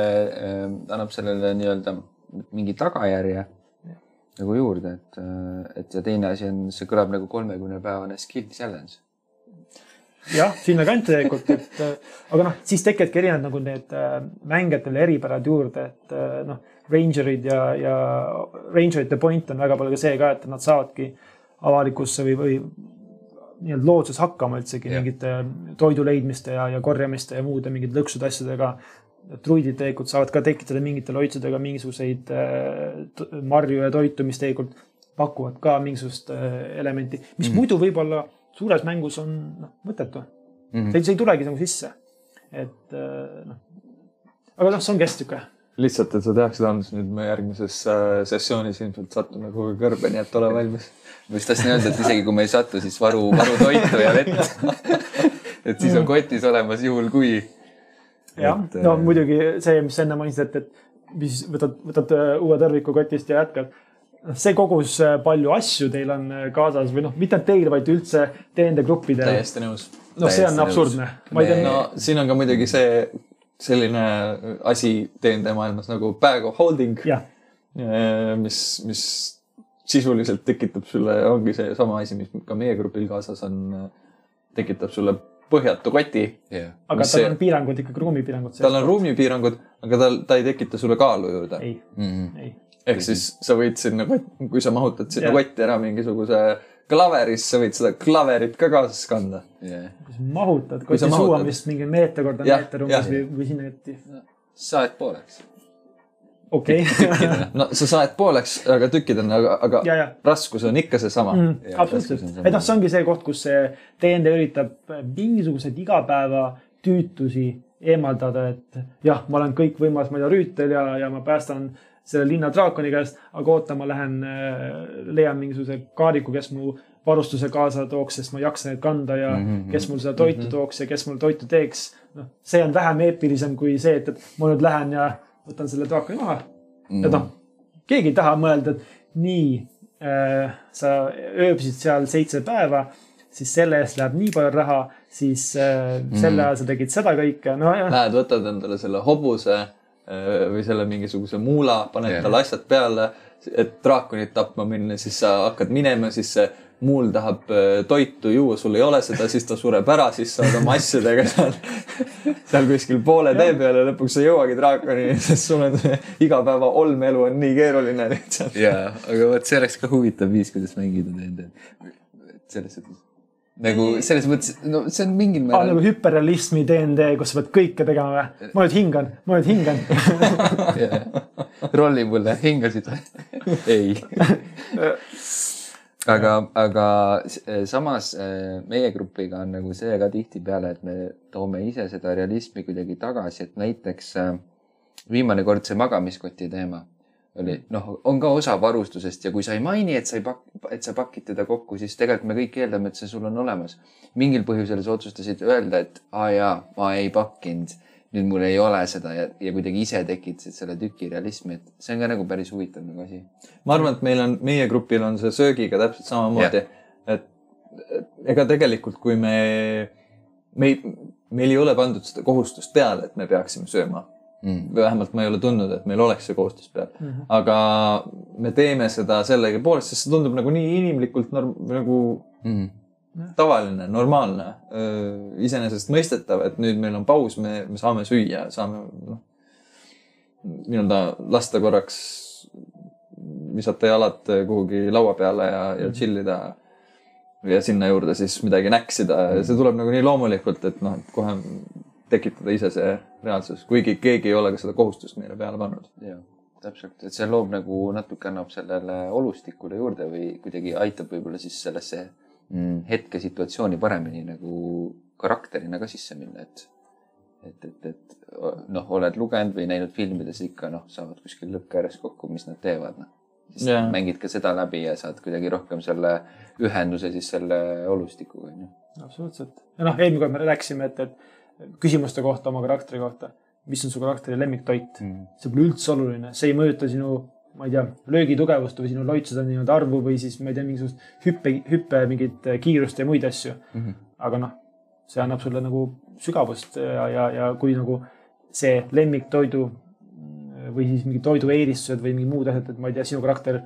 annab sellele nii-öelda mingi tagajärje nagu juurde, et, et ja teine asi on, see kõlab nagu kolmekümne päevane skill challenge. jah, sinnakanti tegelikult, et äh, aga noh, siis tekivadki erinevad nagu need äh, mängijatele eripärad juurde, et äh, noh, ranger'id ja, ja ranger'ite point on väga palju ka see ka, et nad saavadki avalikusse või, või nii-öelda looduses hakkama üldsegi Jah. mingite toidu leidmiste ja, ja korjamiste ja muude mingite lõksude asjadega. truidid tegelikult saavad ka tekitada mingite loitsudega mingisuguseid äh, marju ja toitu, mis tegelikult pakuvad ka mingisugust äh, elementi, mis mm. muidu võib-olla suures mängus on noh, mõttetu mm. -hmm. see ei tulegi nagu sisse. et äh, noh, aga noh, see ongi hästi sihuke lihtsalt, et sa teaks seda andnud, nüüd me järgmises äh, sessioonis ilmselt satume kuhugi kõrbe, nii et ole valmis. ma just tahtsin öelda, et isegi kui me ei satu, siis varu, varu toitu ja vett. et siis on kotis olemas juhul, kui. jah, no äh, muidugi see, mis sa enne mainisid, et, et mis võtad, võtad äh, uue tõrviku kotist ja jätkad. see kogus palju asju teil on kaasas või noh, mitte teil, vaid üldse teenindagruppidel. täiesti nõus. no see on absurdne. Me- no,, no siin on ka muidugi see selline asi TNT maailmas nagu bag of holding, jah, mis, mis sisuliselt tekitab sulle, ongi seesama asi, mis ka meie grupil kaasas on, tekitab sulle põhjatu koti. jah, aga tal see- on piirangud ikkagi, ruumipiirangud. tal on ruumipiirangud, aga tal, ta ei tekita sulle kaalu juurde. Mhm. ei, ehk siis sa võid sinna, kui sa mahutad sinna kotti ära mingisuguse klaveri, siis sa võid seda klaverit ka kaasas kanda. sa mahutad, Kui sa koti suu on mahutad. vist mingi meeter korda Jah, meeter umbes või, või sinna kanti. saed pooleks. okei, no sa saed pooleks, aga tükkidena, aga, aga ja, ja raskus on ikka seesama mm.. Absoluutselt et noh, see ongi see koht, kus see DND üritab mingisuguseid igapäeva tüütusi eemaldada, et jah, ma olen kõikvõimas, ma ei tea, rüütel ja, ja ma päästan selle linna draakoni käest, aga oota, ma lähen, leian mingisuguse kaariku, kes mu varustuse kaasa tooks, sest ma ei jaksa neid kanda ja mm -hmm. kes mul seda toitu mm -hmm. tooks ja kes mul toitu teeks. noh, see on vähem eepilisem kui see, et, et ma nüüd lähen ja võtan selle draakoni maha Mm. et noh, keegi ei taha mõelda, et nii äh,, sa ööbisid seal seitse päeva, siis selle eest läheb nii palju raha, siis äh, selle ajal sa tegid seda kõike, no jah, Lähed, võtad endale selle hobuse äh, või selle mingisuguse muula, paned Jah. talle asjad peale, et draakonit tapma minna, siis sa hakkad minema, siis see muul tahab äh, toitu juua, sul ei ole seda, siis ta sureb ära, siis sa oled oma asjadega seal, seal kuskil poole tee peal ja lõpuks sa ei jõuagi draakonini, sest sul on igapäeva olmeelu on nii keeruline lihtsalt. ja, aga vot see oleks ka huvitav viis, kuidas mängida nende, selles suhtes. Nagu selles mõttes, no see on mingil määral nagu hüperrealismi DND, kus sa pead kõike tegema või? ma nüüd hingan, ma nüüd hingan. rolli mulle, hingasid või? ei. aga, aga s- samas äh, meie grupiga on nagu see ka tihtipeale, et me toome ise seda realismi kuidagi tagasi, et näiteks äh, viimane kord see magamiskoti teema oli, noh, on ka osa varustusest ja kui sa ei maini, et sa ei pak-, et sa pakid teda kokku, siis tegelikult me kõik eeldame, et see sul on olemas. mingil põhjusel sa otsustasid öelda, et aa jaa, ma ei pakkinud, nüüd mul ei ole seda ja, ja kuidagi ise tekitasid selle tüki realismi, et see on ka nagu päris huvitav nagu asi. ma arvan, et meil on, meie grupil on see söögiga täpselt samamoodi, et et ega tegelikult, kui me, me ei, meil ei ole pandud seda kohustust peale, et me peaksime sööma Mm. vähemalt ma ei ole tundnud, et meil oleks see kohustus peal mm. Mhm. -hmm. aga me teeme seda sellegipoolest, sest see tundub nagu nii inimlikult norm, nagu Mm. tavaline, normaalne, iseenesestmõistetav, et nüüd meil on paus, me, me saame süüa, saame noh, nii-öelda lasta korraks, visata jalad kuhugi laua peale ja, ja chill ida. ja sinna juurde siis midagi näksida ja see tuleb nagu nii loomulikult, et noh, et kohe tekitada ise see reaalsus, kuigi keegi ei ole ka seda kohustust meile peale pannud. jah, täpselt, et see loob nagu natuke annab sellele olustikule juurde või kuidagi aitab võib-olla siis sellesse mm, hetkesituatsiooni paremini nagu karakterina ka sisse minna, et et, et, et noh, oled lugenud või näinud filmides ikka noh, saavad kuskil lõkke ääres kokku, mis nad teevad, noh. siis yeah. mängid ka seda läbi ja saad kuidagi rohkem selle ühenduse siis selle olustikuga, onju. absoluutselt. ja noh, eelmine kord me rääkisime, et, et küsimuste kohta oma karakteri kohta, mis on su karakteri lemmiktoit, see pole üldse oluline, see ei mõjuta sinu, ma ei tea, löögitugevust või sinu loitsude nii-öelda arvu või siis ma ei tea, mingisugust hüppe, hüppe mingit kiirust ja muid asju. aga noh, see annab sulle nagu sügavust ja, ja, ja kui nagu see lemmiktoidu või siis mingi toidu eelistused või mingi muud asjad, et ma ei tea, sinu karakter,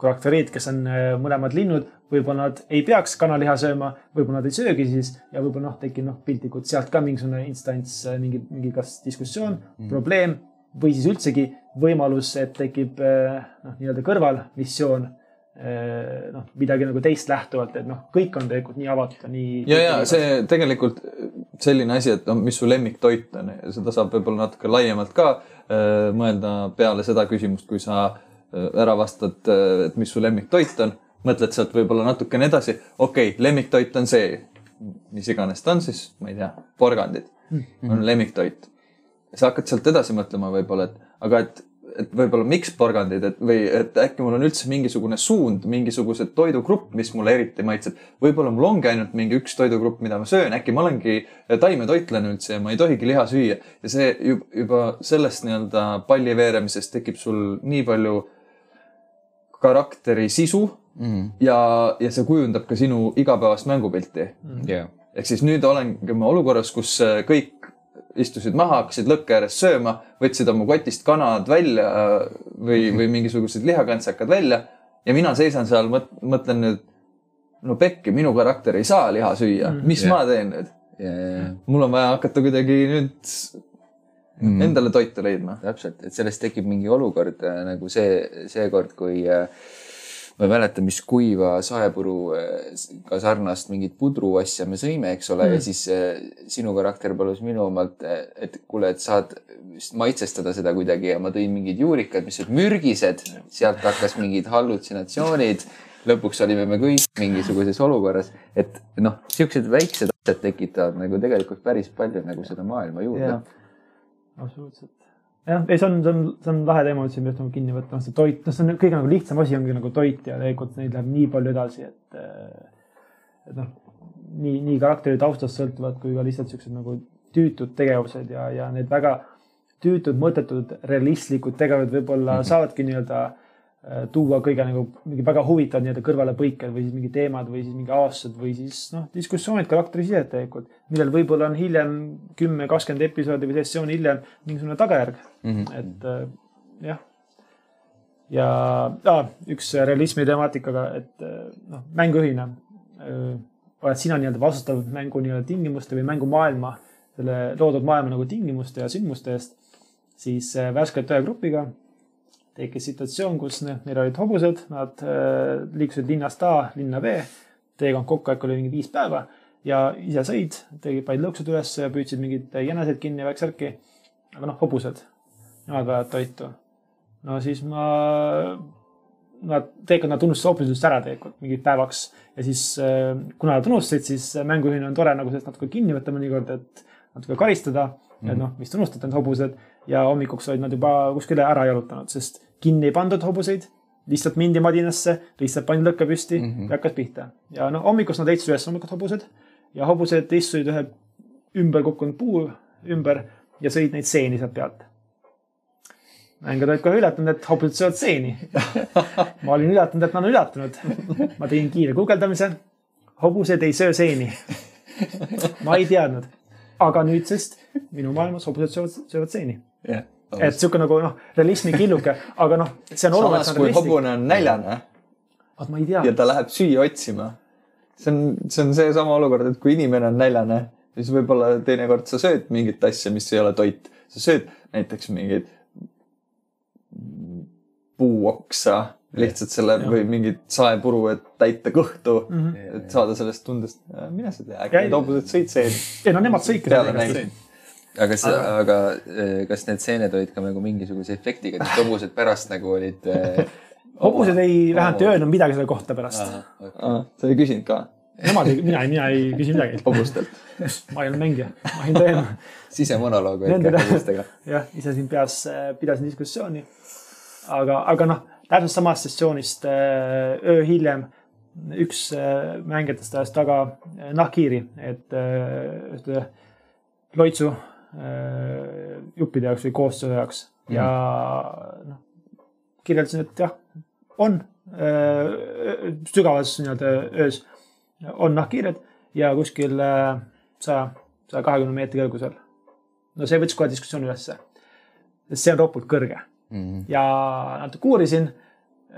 karakterid, kes on äh, mõlemad linnud, võib-olla nad ei peaks kanaliha sööma, võib-olla nad ei söögi siis ja võib-olla noh, tekib noh, piltlikult sealt ka mingisugune instants, mingi, mingi kas diskussioon mm., probleem või siis üldsegi võimalus, et tekib äh, noh, nii-öelda kõrvalmissioon äh, noh, midagi nagu teist lähtuvalt, et noh, kõik on tegelikult nii avatud nii. ja, ja see tegelikult selline asi, et no mis su lemmiktoit on, seda saab võib-olla natuke laiemalt ka äh, mõelda peale seda küsimust, kui sa äh, ära vastad, et mis su lemmiktoit on, mõtled sealt võib-olla natukene edasi, okei okay,, lemmiktoit on see, mis iganes ta on siis, ma ei tea, porgandid on lemmiktoit. sa hakkad sealt edasi mõtlema võib-olla, et aga et, et võib-olla miks porgandid, et või et äkki mul on üldse mingisugune suund, mingisugused toidugrupp, mis mulle eriti maitseb. võib-olla mul ongi ainult mingi üks toidugrupp, mida ma söön, äkki ma olengi taimetoitlane üldse ja ma ei tohigi liha süüa. ja see juba, juba sellest nii-öelda palli veeremisest tekib sul nii palju karakteri sisu mm.. ja, ja see kujundab ka sinu igapäevast mängupilti jah, ehk siis nüüd olengi ma olukorras, kus äh, kõik istusid maha, hakkasid lõkke ääres sööma, võtsid oma kotist kanad välja äh, või, või mingisugused lihakantsakad välja ja mina seisan seal, mõtlen nüüd, no pekki, minu karakter ei saa liha süüa, mis Jah. ma teen nüüd? ja, ja, ja mul on vaja hakata kuidagi nüüd Mm. endale toitu leidma. täpselt, et sellest tekib mingi olukord äh, nagu see, seekord, kui äh, ma ei mäleta, mis kuiva saepuruga sarnast mingit pudru asja me sõime, eks ole mm., ja siis äh, sinu karakter palus minu omalt, et kuule, et saad maitsestada seda kuidagi ja ma tõin mingid juurikad, mis olid mürgised, sealt hakkas mingid hallutsinatsioonid. lõpuks olime me kõik mingisuguses olukorras, et noh, siuksed väiksed asjad tekitavad nagu tegelikult päris palju nagu seda maailma juurde Jah. absoluutselt. jah, ei, see on, see on, see on lahe teema, siin peab nagu kinni võtma, see toit, noh, see on kõige nagu lihtsam asi ongi nagu toit ja tegelikult neid läheb nii palju edasi, et, et noh, nii, nii karakteri taustast sõltuvad kui ka lihtsalt siuksed nagu tüütud tegevused ja, ja need väga tüütud, mõttetud, realistlikud tegevused võib-olla mm -hmm. saavadki nii-öelda tuua kõige nagu mingi väga huvitavad nii-öelda kõrvalepõiked või siis mingi teemad või siis mingi aastased või siis noh, diskussioonid karakterisidet tegelikult, millel võib-olla on hiljem kümme, kakskümmend episoodi või sessiooni hiljem mingisugune tagajärg mm. -hmm. et äh, jah. ja ah, üks realismi temaatikaga, et äh, noh, mängujuhina äh, oled sina nii-öelda vastutav mängu nii-öelda tingimuste või mängumaailma, selle loodud maailma nagu tingimuste ja sündmuste eest, siis äh, värskelt ühe grupiga tekkis situatsioon, kus ne- neil olid hobused, nad äh, liikusid linnast A linna B. teekond kokku äkki oli mingi viis päeva ja ise sõid, tegid panid lõksud üles ja püüdsid mingeid jäneseid kinni ja värk-särki. aga noh, hobused, nemad vajavad toitu. no siis ma nad tegelikult nad unustasid hoopis ära tegelikult mingiks päevaks ja siis äh, kuna nad unustasid, siis mängujuhina on tore nagu sellest natuke kinni võtta mõnikord, et natuke karistada mm. -hmm. et noh, vist unustati need hobused ja hommikuks olid nad juba kuskile ära jalutanud, sest kinni ei pandud hobuseid. lihtsalt mindi madinasse, lihtsalt pandi lõkke püsti mm -hmm. ja hakkas pihta ja noh, hommikust nad leidsid üles hommikul hobused ja hobused istusid ühe ümber kukkunud puu ümber ja sõid neid seeni sealt pealt mängijad olid kohe üllatunud, et hobused söövad seeni. ma olin üllatunud, et nad on üllatunud. ma tegin kiire guugeldamise. hobused ei söö seeni. ma ei teadnud, aga nüüdsest minu maailmas hobused söövad, söövad seeni yeah,. Et sihuke nagu noh, realismi killuke, aga noh, see on oluline. samas, kui hobune on näljane. vot ma ei tea. ja ta läheb süüa otsima. see on, see on seesama olukord, et kui inimene on näljane, siis võib-olla teinekord sa sööd mingit asja, mis ei ole toit. sa sööd näiteks mingeid puuoksa lihtsalt selle ja. või mingit saepuru, et täita kõhtu mm, -hmm. et saada sellest tundest. mine sa tea, äkki need hobused sõid seeni. ei no nemad sõid peale näinud. Aga kas, aga eh, kas need seened olid ka nagu mingisuguse efektiga, et hobused pärast nagu olid äh,? hobused ei, vähemalt ei öelnud midagi selle kohta pärast. Sa ei küsinud ka? Nemad ei, mina, mina ei küsi midagi. hobustelt ma ei olnud mängija, ma olin teema. sisemonoloog olid ka hobustega. jah, ise siin peas äh, pidasin diskussiooni aga, aga noh, täpselt samast sessioonist äh, öö hiljem üks äh, mängijatest ajas taga äh, nahkhiiri, et ühte loitsu juppide jaoks või koostöö jaoks mm. ja noh, kirjeldasin, et jah, on sügavas nii-öelda öös on nahkhiired ja kuskil saja, saja kahekümne meetri kõrgusel. no see võttis kohe diskussiooni ülesse. see on ropult kõrge mm. -hmm. ja natuke uurisin.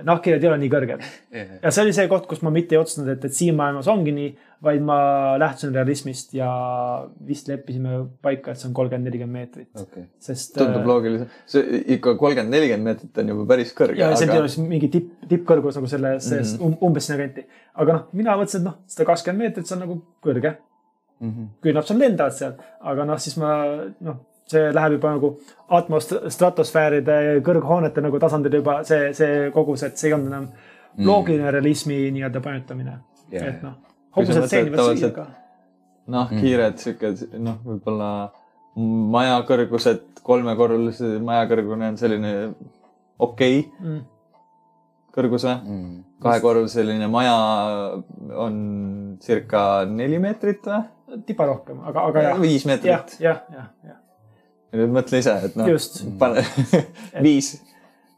Nahkhiired ei ole nii kõrged ja see oli see koht, kus ma mitte ei otsustanud, et, et siin maailmas ongi nii, vaid ma lähtusin realismist ja vist leppisime paika, et see on kolmkümmend, nelikümmend meetrit okay.. sest. tundub äh, loogiline, see ikka kolmkümmend, nelikümmend meetrit on juba päris kõrge. ja see aga... ei ole mingi tipp, tippkõrgus nagu selle, sellest mm -hmm. umbes sinna kanti. aga noh, mina mõtlesin, et noh, sada kakskümmend meetrit, see on nagu kõrge mm. -hmm. nad seal lendavad seal, aga noh, siis ma noh see läheb juba nagu atmostratosfääride kõrghoonete nagu tasandil juba see, see kogus, et see ei olnud enam mm. loogiline realismi nii-öelda pajutamine yeah.. et noh, hobused teenivad süüa ka. noh, kiired sihuke noh, võib-olla maja kõrgused, kolmekorrulised maja kõrgune on selline okei okay. mm. kõrguse mm.. kahekorruseline maja on circa neli meetrit või? tiba rohkem, aga, aga jah. viis meetrit. jah, jah, jah ja nüüd mõtle ise, et noh, pane viis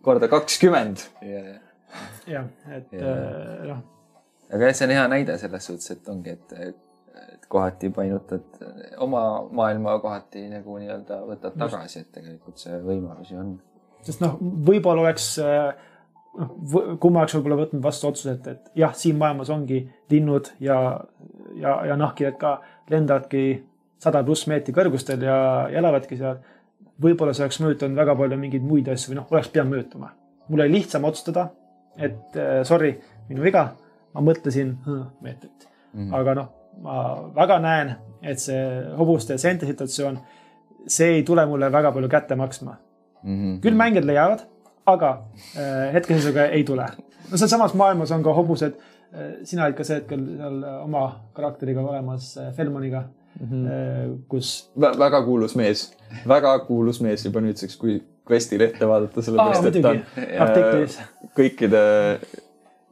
korda kakskümmend. jah, et äh, noh. aga jah, see on hea näide selles suhtes, et ongi, et, et kohati painutad oma maailma, kohati nagu nii-öelda võtad tagasi, et tegelikult see võimalusi on. sest noh, võib-olla oleks äh, noh, kumma oleks võib-olla võtnud vastu otsuse, et, et jah, siin maailmas ongi linnud ja, ja, ja nahkhiired ka lendavadki sada pluss meetri kõrgustel ja, ja elavadki seal. võib-olla see oleks mõjutanud väga palju mingeid muid asju või noh, oleks pidanud mõjutama. mul oli lihtsam otsustada, et äh, sorry, minu viga, ma mõtlesin meetrit mm. -hmm. aga noh, ma väga näen, et see hobuste seente situatsioon, see ei tule mulle väga palju kätte maksma mm. -hmm. küll mängijad leiavad, aga äh, hetkeseisuga ei tule. no sealsamas maailmas on ka hobused äh,. sina olid ka see hetkel seal oma karakteriga olemas äh, Felmoniga mm, -hmm. kus Vä. väga kuulus mees, väga kuulus mees juba nüüdseks, kui Questi lehte vaadata, sellepärast et ta on artiklis. kõikide,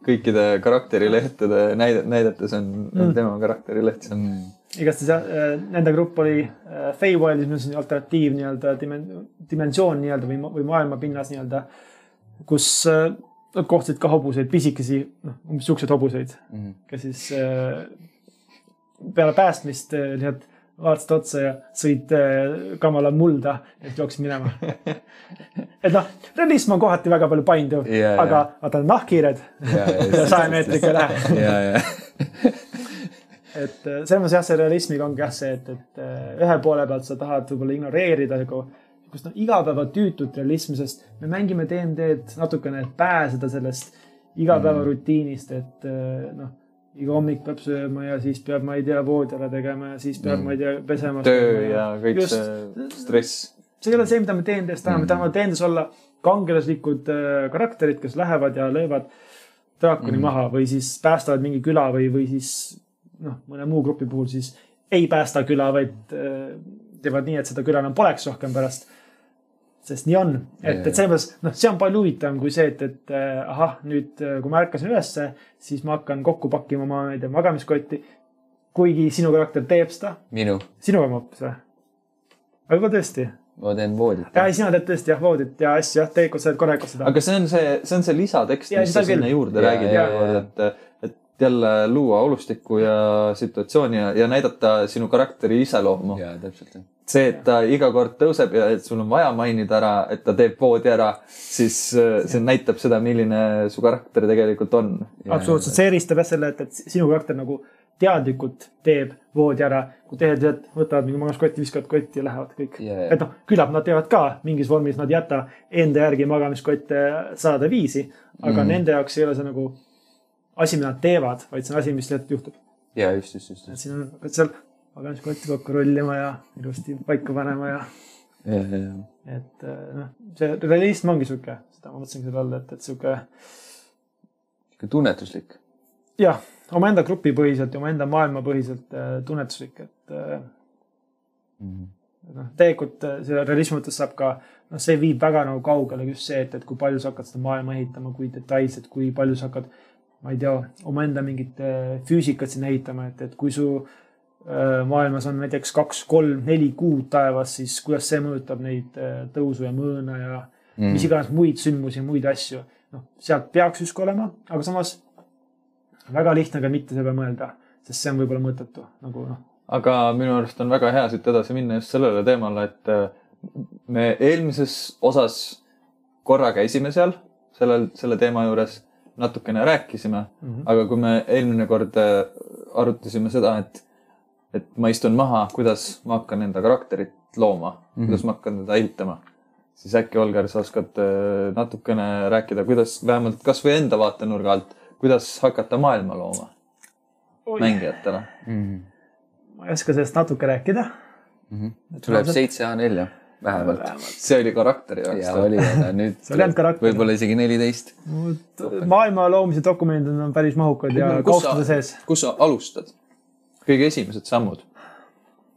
kõikide karakterilehtede näide, näidetes on mm., tema karakterileht seal mm.. igastahes jah, äh, nende grupp oli äh, Feywildis, mis on alternatiiv nii-öelda dimensioon nii-öelda või, või maailmapinnas nii-öelda, kus nad kohtasid ka hobuseid, pisikesi, noh, umbes siukseid hobuseid mm, -hmm. kes siis peale päästmist lihtsalt eh, vaatasid otsa ja sõid eh, kamala mulda, et jooksid minema. et noh, realism on kohati väga palju painduv yeah,, aga yeah. vaata nahkhiired saja meetriga ei lähe. et eh, selles mõttes jah, see realismiga ongi jah see, et, et ühe poole pealt sa tahad võib-olla ignoreerida nagu niisugust noh, igapäevatüütut realismi, sest me mängime DnD-d natukene, et pääseda sellest igapäevarutiinist, et noh iga hommik peab sööma ja siis peab, ma ei tea, voodi ära tegema ja siis peab mm., ma ei tea, pesema. töö ja kõik Just, see stress. see ei ole see, mida me DND-s tahame mm., me tahame DND-s olla kangelaslikud äh, karakterid, kes lähevad ja löövad draakoni mm. maha või siis päästavad mingi küla või, või siis noh, mõne muu grupi puhul siis ei päästa küla, vaid äh, teevad nii, et seda küla enam poleks rohkem pärast. Sest nii on, et, et selles mõttes noh, see on palju huvitavam kui see, et, et äh, ahah, nüüd äh, kui ma ärkasin ülesse, siis ma hakkan kokku pakkima oma, ma ei tea, magamiskotti. kuigi sinu karakter teeb seda, minu, sinuga ma hoopis või? võib-olla tõesti. ma teen voodit. ja sina teed tõesti jah, voodit ja asju jah, tegelikult sa teed korralikult seda. aga see on see, see on see lisatekst, mis sa sinna küll. juurde Jaa, räägid iga kord, et jälle luua olustikku ja situatsiooni ja, ja näidata sinu karakteri iseloomu. jaa, täpselt. see, et ta iga kord tõuseb ja et sul on vaja mainida ära, et ta teeb voodi ära, siis äh, see näitab seda, milline su karakter tegelikult on. absoluutselt, see eristab jah selle, et, et sinu karakter nagu teadlikult teeb voodi ära, kui teised lihtsalt võtavad mingi magamiskotti, viskavad kotti ja lähevad kõik. Jaa. et noh, küllap nad teevad ka mingis vormis, nad ei jäta enda järgi magamiskotte sada viisi, aga mm. nende jaoks ei ole see nagu asi, mida nad teevad, vaid see on asi, mis juhtub. ja just, just, just, et siin on, hakkad seal magamiskotti kokku rullima ja ilusti paika panema ja ja, ja, ja. et noh, see realism ongi sihuke, seda ma mõtlesingi selle all, et, et sihuke sihuke tunnetuslik. jah, omaenda grupipõhiselt ja omaenda maailmapõhiselt äh, tunnetuslik, et Mhm. noh, tegelikult äh, selle realismi mõttes saab ka, noh, see viib väga nagu kaugele just see, et, et kui palju sa hakkad seda maailma ehitama, kui detailselt, kui palju sa hakkad, ma ei tea, omaenda mingit äh, füüsikat sinna ehitama, et, et kui su äh, maailmas on näiteks kaks, kolm, neli kuud taevas, siis kuidas see mõjutab neid äh, tõusu ja mõõna ja Mhm. mis iganes muid sündmusi, muid asju. noh, sealt peaks justkui olema, aga samas väga lihtne ka mitte selle peale mõelda, sest see on võib-olla mõttetu nagu noh, aga minu arust on väga hea siit edasi minna just sellele teemale, et me eelmises osas korra käisime seal, sellel, selle teema juures natukene rääkisime mm. -hmm. aga kui me eelmine kord äh, arutasime seda, et, et ma istun maha, kuidas ma hakkan enda karakterit looma mm, -hmm. kuidas ma hakkan teda ehitama, siis äkki, Olgar, sa oskad äh, natukene rääkida, kuidas vähemalt kasvõi enda vaatenurga alt, kuidas hakata maailma looma mängijatele. Mhm. ma ei oska sellest natuke rääkida. tuleb seitse A4 vähemalt. see oli karakteri jaoks ja. oli, aga nüüd võib-olla isegi neliteist. maailma loomise dokumendid on päris mahukad ja kaustade sees., kus sa alustad? kõige esimesed sammud.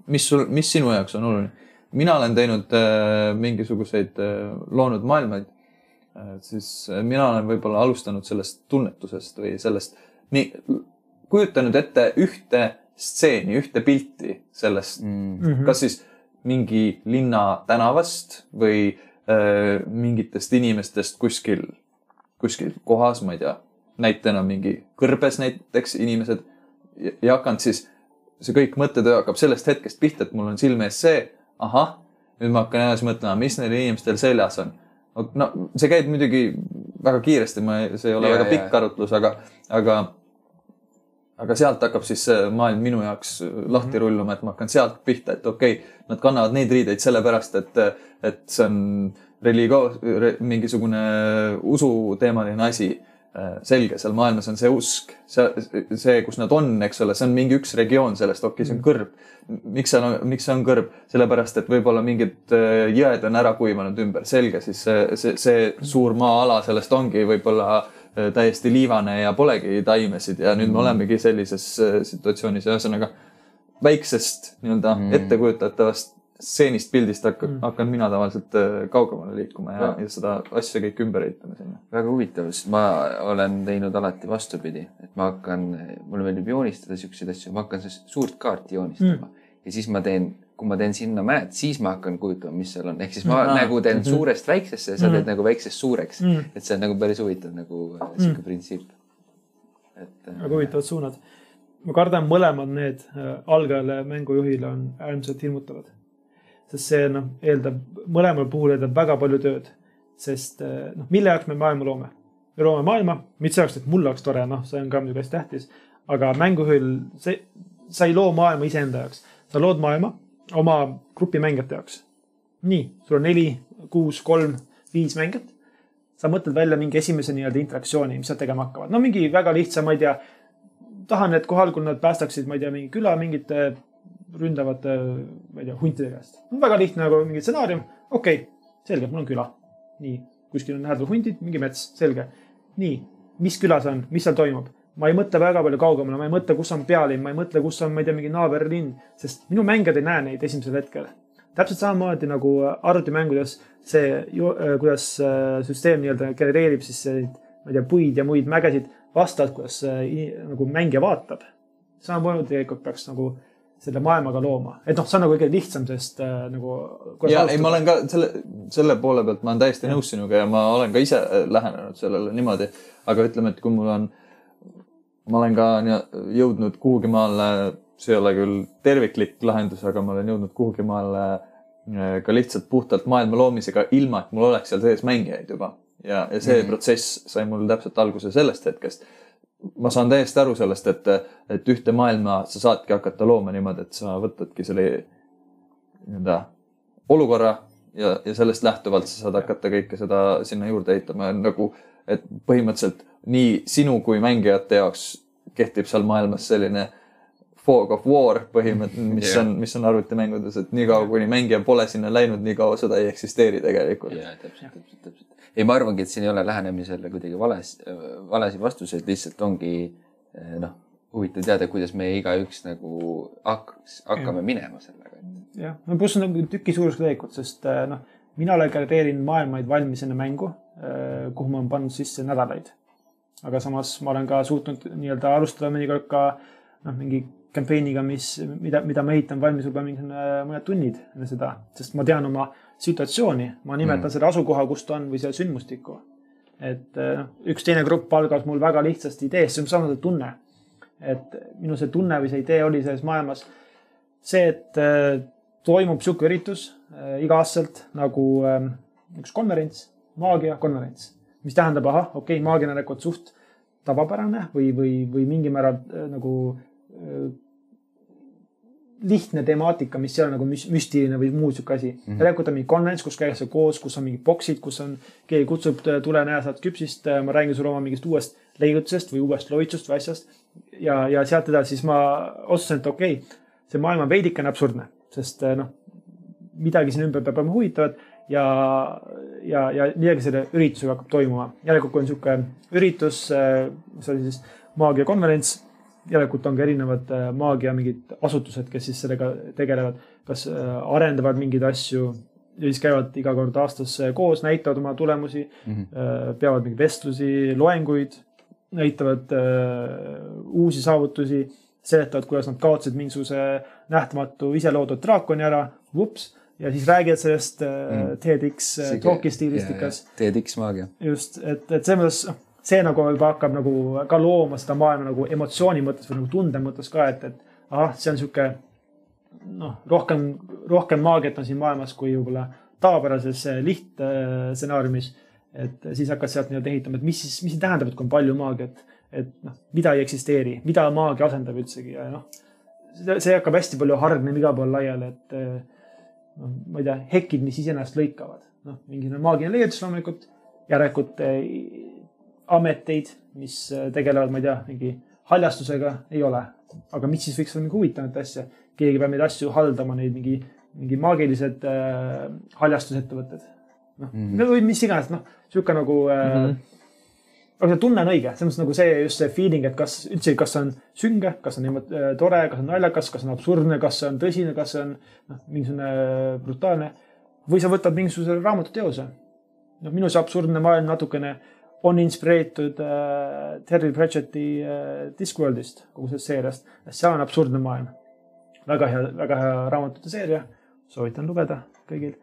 mis sul, mis sinu jaoks on oluline? mina olen teinud äh, mingisuguseid äh, loonud maailmaid äh,, siis äh, mina olen võib-olla alustanud sellest tunnetusest või sellest, nii, kujutanud ette ühte stseeni, ühte pilti sellest Mm. Mhm. kas siis mingi linna tänavast või äh, mingitest inimestest kuskil, kuskil kohas, ma ei tea, näitena mingi kõrbes näiteks inimesed ja, ja hakanud siis, see kõik mõttetöö hakkab sellest hetkest pihta, et mul on silme ees see, ahah, nüüd ma hakkan edasi mõtlema, mis neil inimestel seljas on. no see käib muidugi väga kiiresti, ma, see ei ole Ja, väga pikk arutlus, aga, aga aga sealt hakkab siis see maailm minu jaoks lahti rulluma, et ma hakkan sealt pihta, et okei okay,, nad kannavad neid riideid sellepärast, et, et see on religioos re,, mingisugune usuteemaline asi. selge, seal maailmas on see usk, see, see, kus nad on, eks ole, see on mingi üks regioon sellest, okei okay,, see on kõrb. miks seal on, miks see on kõrb? sellepärast, et võib-olla mingid äh, jõed on ära kuivanud ümber, selge, siis see, see, see suur maa-ala sellest ongi võib-olla äh, täiesti liivane ja polegi taimesid ja nüüd me olemegi sellises äh, situatsioonis ühesõnaga väiksest nii-öelda Mm. mm. ettekujutatavast stseenist, pildist hakkan Mm. mm., hakkan mina tavaliselt äh, kaugemale liikuma ja, Ja. ja seda asja kõik ümber ehitama sinna. väga huvitav, sest ma olen teinud alati vastupidi, et ma hakkan, mulle meeldib joonistada siukseid asju, ma hakkan siis suurt kaarti joonistama mm. ja siis ma teen, kui ma teen sinna mäed, siis ma hakkan kujutama, mis seal on, ehk siis ma Mm. mm. nagu teen Mhm. mm -hmm. suurest väiksesse ja sa Mm. teed nagu väiksest suureks Mm. mm.. et see on nagu päris huvitav nagu mm. sihuke printsiip. et äh, väga huvitavad suunad. ma kardan, mõlemad need äh, algajale mängujuhile on äärmiselt hirmutavad. sest see noh, eeldab, mõlemal puhul eeldab väga palju tööd. sest äh, noh, mille jaoks me maailma loome? me loome maailma, mitte selleks, et mul oleks tore, noh, see on ka muidugi hästi tähtis. aga mängujuhil, see, sa ei loo maailma iseenda jaoks, sa lood maailma oma grupi mängijate jaoks. nii, sul on neli, kuus, kolm, viis mängijat sa mõtled välja mingi esimese nii-öelda interaktsiooni, mis nad tegema hakkavad. no mingi väga lihtsa, ma ei tea, tahan, et kohal, kui nad päästaksid, ma ei tea, mingi küla mingite ründavate, ma ei tea, huntide käest. väga lihtne nagu mingi stsenaarium, okei okay,, selge, mul on küla. nii, kuskil on lähedal hundid, mingi mets, selge. nii, mis küla see on, mis seal toimub? Ma ei mõtle väga palju kaugemale, ma ei mõtle, kus on pealinn, ma ei mõtle, kus on, ma ei tea, mingi naaberlinn, sest minu mängijad ei näe neid esimesel hetkel. täpselt samamoodi nagu arvutimängudes see, kuidas äh, süsteem nii-öelda genereerib siis neid, ma ei tea, puid ja muid mägesid vastavalt, kuidas äh, nagu mängija vaatab. samamoodi tegelikult peaks nagu selle maailmaga looma, et noh, see on nagu kõige lihtsam, sest äh, nagu. ja ei, ma olen ka selle, selle poole pealt ma olen täiesti nõus sinuga ja ma olen ka ise äh, lähenenud sellele niimoodi. aga ütleme, et kui mul on, ma olen ka jõudnud kuhugi maale, see ei ole küll terviklik lahendus, aga ma olen jõudnud kuhugi maale äh, ka lihtsalt puhtalt maailma loomisega, ilma et mul oleks seal sees mängijaid juba. ja, ja see mm. -hmm. protsess sai mul täpselt alguse sellest hetkest ma saan täiesti aru sellest, et, et ühte maailma sa saadki hakata looma niimoodi, et sa võtadki selle nii-öelda olukorra ja, ja sellest lähtuvalt sa saad hakata kõike seda sinna juurde ehitama nagu, et põhimõtteliselt nii sinu kui mängijate jaoks kehtib seal maailmas selline fog of war põhimõtteliselt, mis Jah. on, mis on arvutimängudes, et niikaua kuni mängija pole sinna läinud, nii kaua seda ei eksisteeri tegelikult. ja täpselt, täpselt, täpselt. ei, ma arvangi, et siin ei ole lähenemisele kuidagi vales, valesid vastuseid, lihtsalt ongi eh, noh, huvitav teada, kuidas me igaüks nagu hakkaks, hakkame minema sellega. jah, no pluss on nagu tüki suurusega tegelikult, sest äh, noh, mina genereerin maailmaid valmis enne mängu, kuhu ma olen pannud sisse nädalaid. aga samas ma olen ka suutnud nii-öelda alustada mõnikord ka noh, mingi campaign'iga, mis, mida, mida ma ehitan valmis võib-olla mingisugune mõned tunnid enne seda, sest ma tean oma situatsiooni, ma nimetan mm. selle asukoha, kus ta on või selle sündmustikku. et äh, noh, üks teine grupp algas mul väga lihtsast ideest, see on samamoodi tunne. et minu see tunne või see idee oli selles maailmas see, et äh, toimub sihuke üritus äh, iga-aastaselt nagu äh, üks konverents, maagiakonverents, mis tähendab, ahah, okei okay,, maagia on tegelikult suht tavapärane või, või, või mingil määral äh, nagu äh, lihtne temaatika, mis ei ole nagu müs- müstiline või muu sihuke asi mm. -hmm. järelikult on mingi konverents, kus käiakse koos, kus on mingid boksid, kus on, keegi kutsub, tule näe, saad küpsist, ma räägin sulle oma mingist uuest leiutisest või uuest loitsust või asjast. ja, ja sealt edasi siis ma otsustasin, et okei okay,, see maailm on veidikene absurdne, sest noh, midagi siin ümber peab olema huvitavat ja, ja, ja midagi selle üritusega hakkab toimuma. järelikult, kui on niisugune üritus, mis oli siis maagiakonverents, järelikult on ka erinevad äh, maagia mingid asutused, kes siis sellega tegelevad, kas äh, arendavad mingeid asju ja siis käivad iga kord aastas äh, koos, näitavad oma tulemusi mm, -hmm. peavad mingeid vestlusi, loenguid, näitavad äh, uusi saavutusi, seletavad, kuidas nad kaotasid mingisuguse nähtamatu iseloodud draakoni ära, vups, ja siis räägivad sellest äh, Mm. TEDx äh, talk'i stiilistikas. TEDx maagia. just, et, et selles mõttes noh, see nagu juba hakkab nagu ka looma seda maailma nagu emotsiooni mõttes või nagu tunde mõttes ka, et, et ahah, see on sihuke noh, rohkem, rohkem maagiat on siin maailmas kui võib-olla tavapärases äh, lihtstsenaariumis. et siis hakkad sealt nii-öelda ehitama, et mis siis, mis see tähendab, et kui on palju maagiat, et noh, mida ei eksisteeri, mida maagia asendab üldsegi ja noh, see hakkab hästi palju hargnema igal pool laiali, et noh, ma ei tea, hekid, mis iseenesest lõikavad, noh, mingisugune maagiline leiutis loomulikult, järelikult eh, ameteid, mis eh, tegelevad, ma ei tea, mingi haljastusega ei ole. aga mis siis võiks olla mingi huvitavat asja, keegi peab neid asju haldama, neid mingi, mingi maagilised äh, haljastusettevõtted. noh mm -hmm. või mis iganes, noh, sihuke nagu äh, mm. -hmm aga see tunne on õige, selles mõttes nagu see just see feeling, et kas üldse, kas see on sünge, kas on niimoodi äh, tore, kas on naljakas, kas on absurdne, kas see on tõsine, kas see on noh, mingisugune brutaalne. või sa võtad mingisuguse raamatuteose. noh, minu see absurdne maailm natukene on inspireeritud äh, Terry Pratchetti äh, Discworldist, kogu sellest seeriast. seal on absurdne maailm. väga hea, väga hea raamatute seeria, soovitan lugeda kõigil.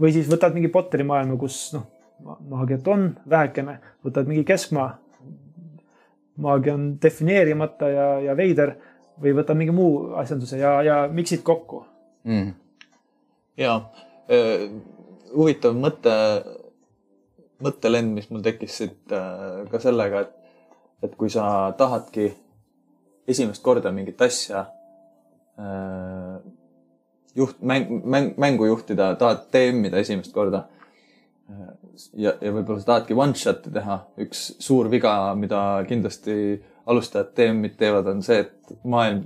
või siis võtad mingi Potteri maailma, kus noh, maagiat on vähekene, võtad mingi keskmaa. maagia on defineerimata ja, ja veider või võtad mingi muu asjanduse ja, ja miksid kokku. mm.. ja äh, huvitav mõte, mõttelend, mis mul tekkis siit ka sellega, et, et kui sa tahadki esimest korda mingit asja äh, juht, mäng, mäng, mängu juhtida, tahad DM-ida esimest korda ja, ja võib-olla sa tahadki one shot'i teha, üks suur viga, mida kindlasti alustajad DM-id teevad, on see, et maailm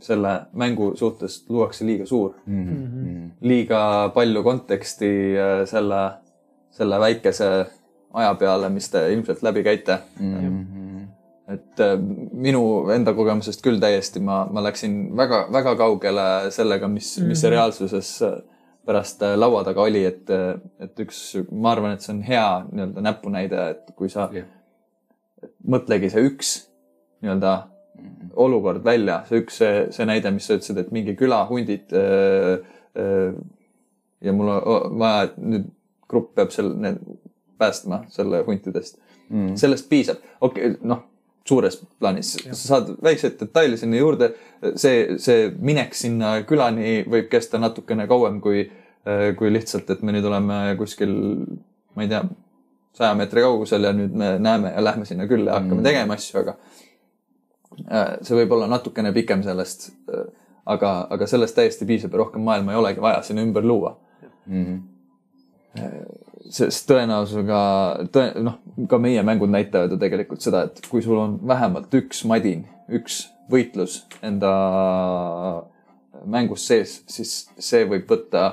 selle mängu suhtes luuakse liiga suur Mm -hmm. liiga palju konteksti äh, selle selle väikese aja peale, mis te ilmselt läbi käite Mhm. et äh, minu enda kogemusest küll täiesti, ma, ma läksin väga-väga kaugele sellega, mis mm, -hmm. mis see reaalsuses äh, pärast äh, laua taga oli, et, et üks, ma arvan, et see on hea nii-öelda näpunäide, et kui sa et mõtlegi see üks nii-öelda olukord välja, see üks, see, see näide, mis sa ütlesid, et mingi külahundid äh, äh, ja mul on vaja, et nüüd grupp peab seal need päästma selle huntidest. Mm. sellest piisab, okei okay,, noh, suures plaanis. Sa saad väikseid detaile sinna juurde. see, see minek sinna külani võib kesta natukene kauem kui, kui lihtsalt, et me nüüd oleme kuskil, ma ei tea, saja meetri kaugusel ja nüüd me näeme ja lähme sinna külla ja hakkame Mm. tegema asju, aga äh, see võib olla natukene pikem sellest. aga, aga sellest täiesti piisab ja rohkem maailma ei olegi vaja sinna ümber luua Mhm. sest tõenäosusega, tõe-, noh, ka meie mängud näitavad ju tegelikult seda, et kui sul on vähemalt üks madin, üks võitlus enda mängus sees, siis see võib võtta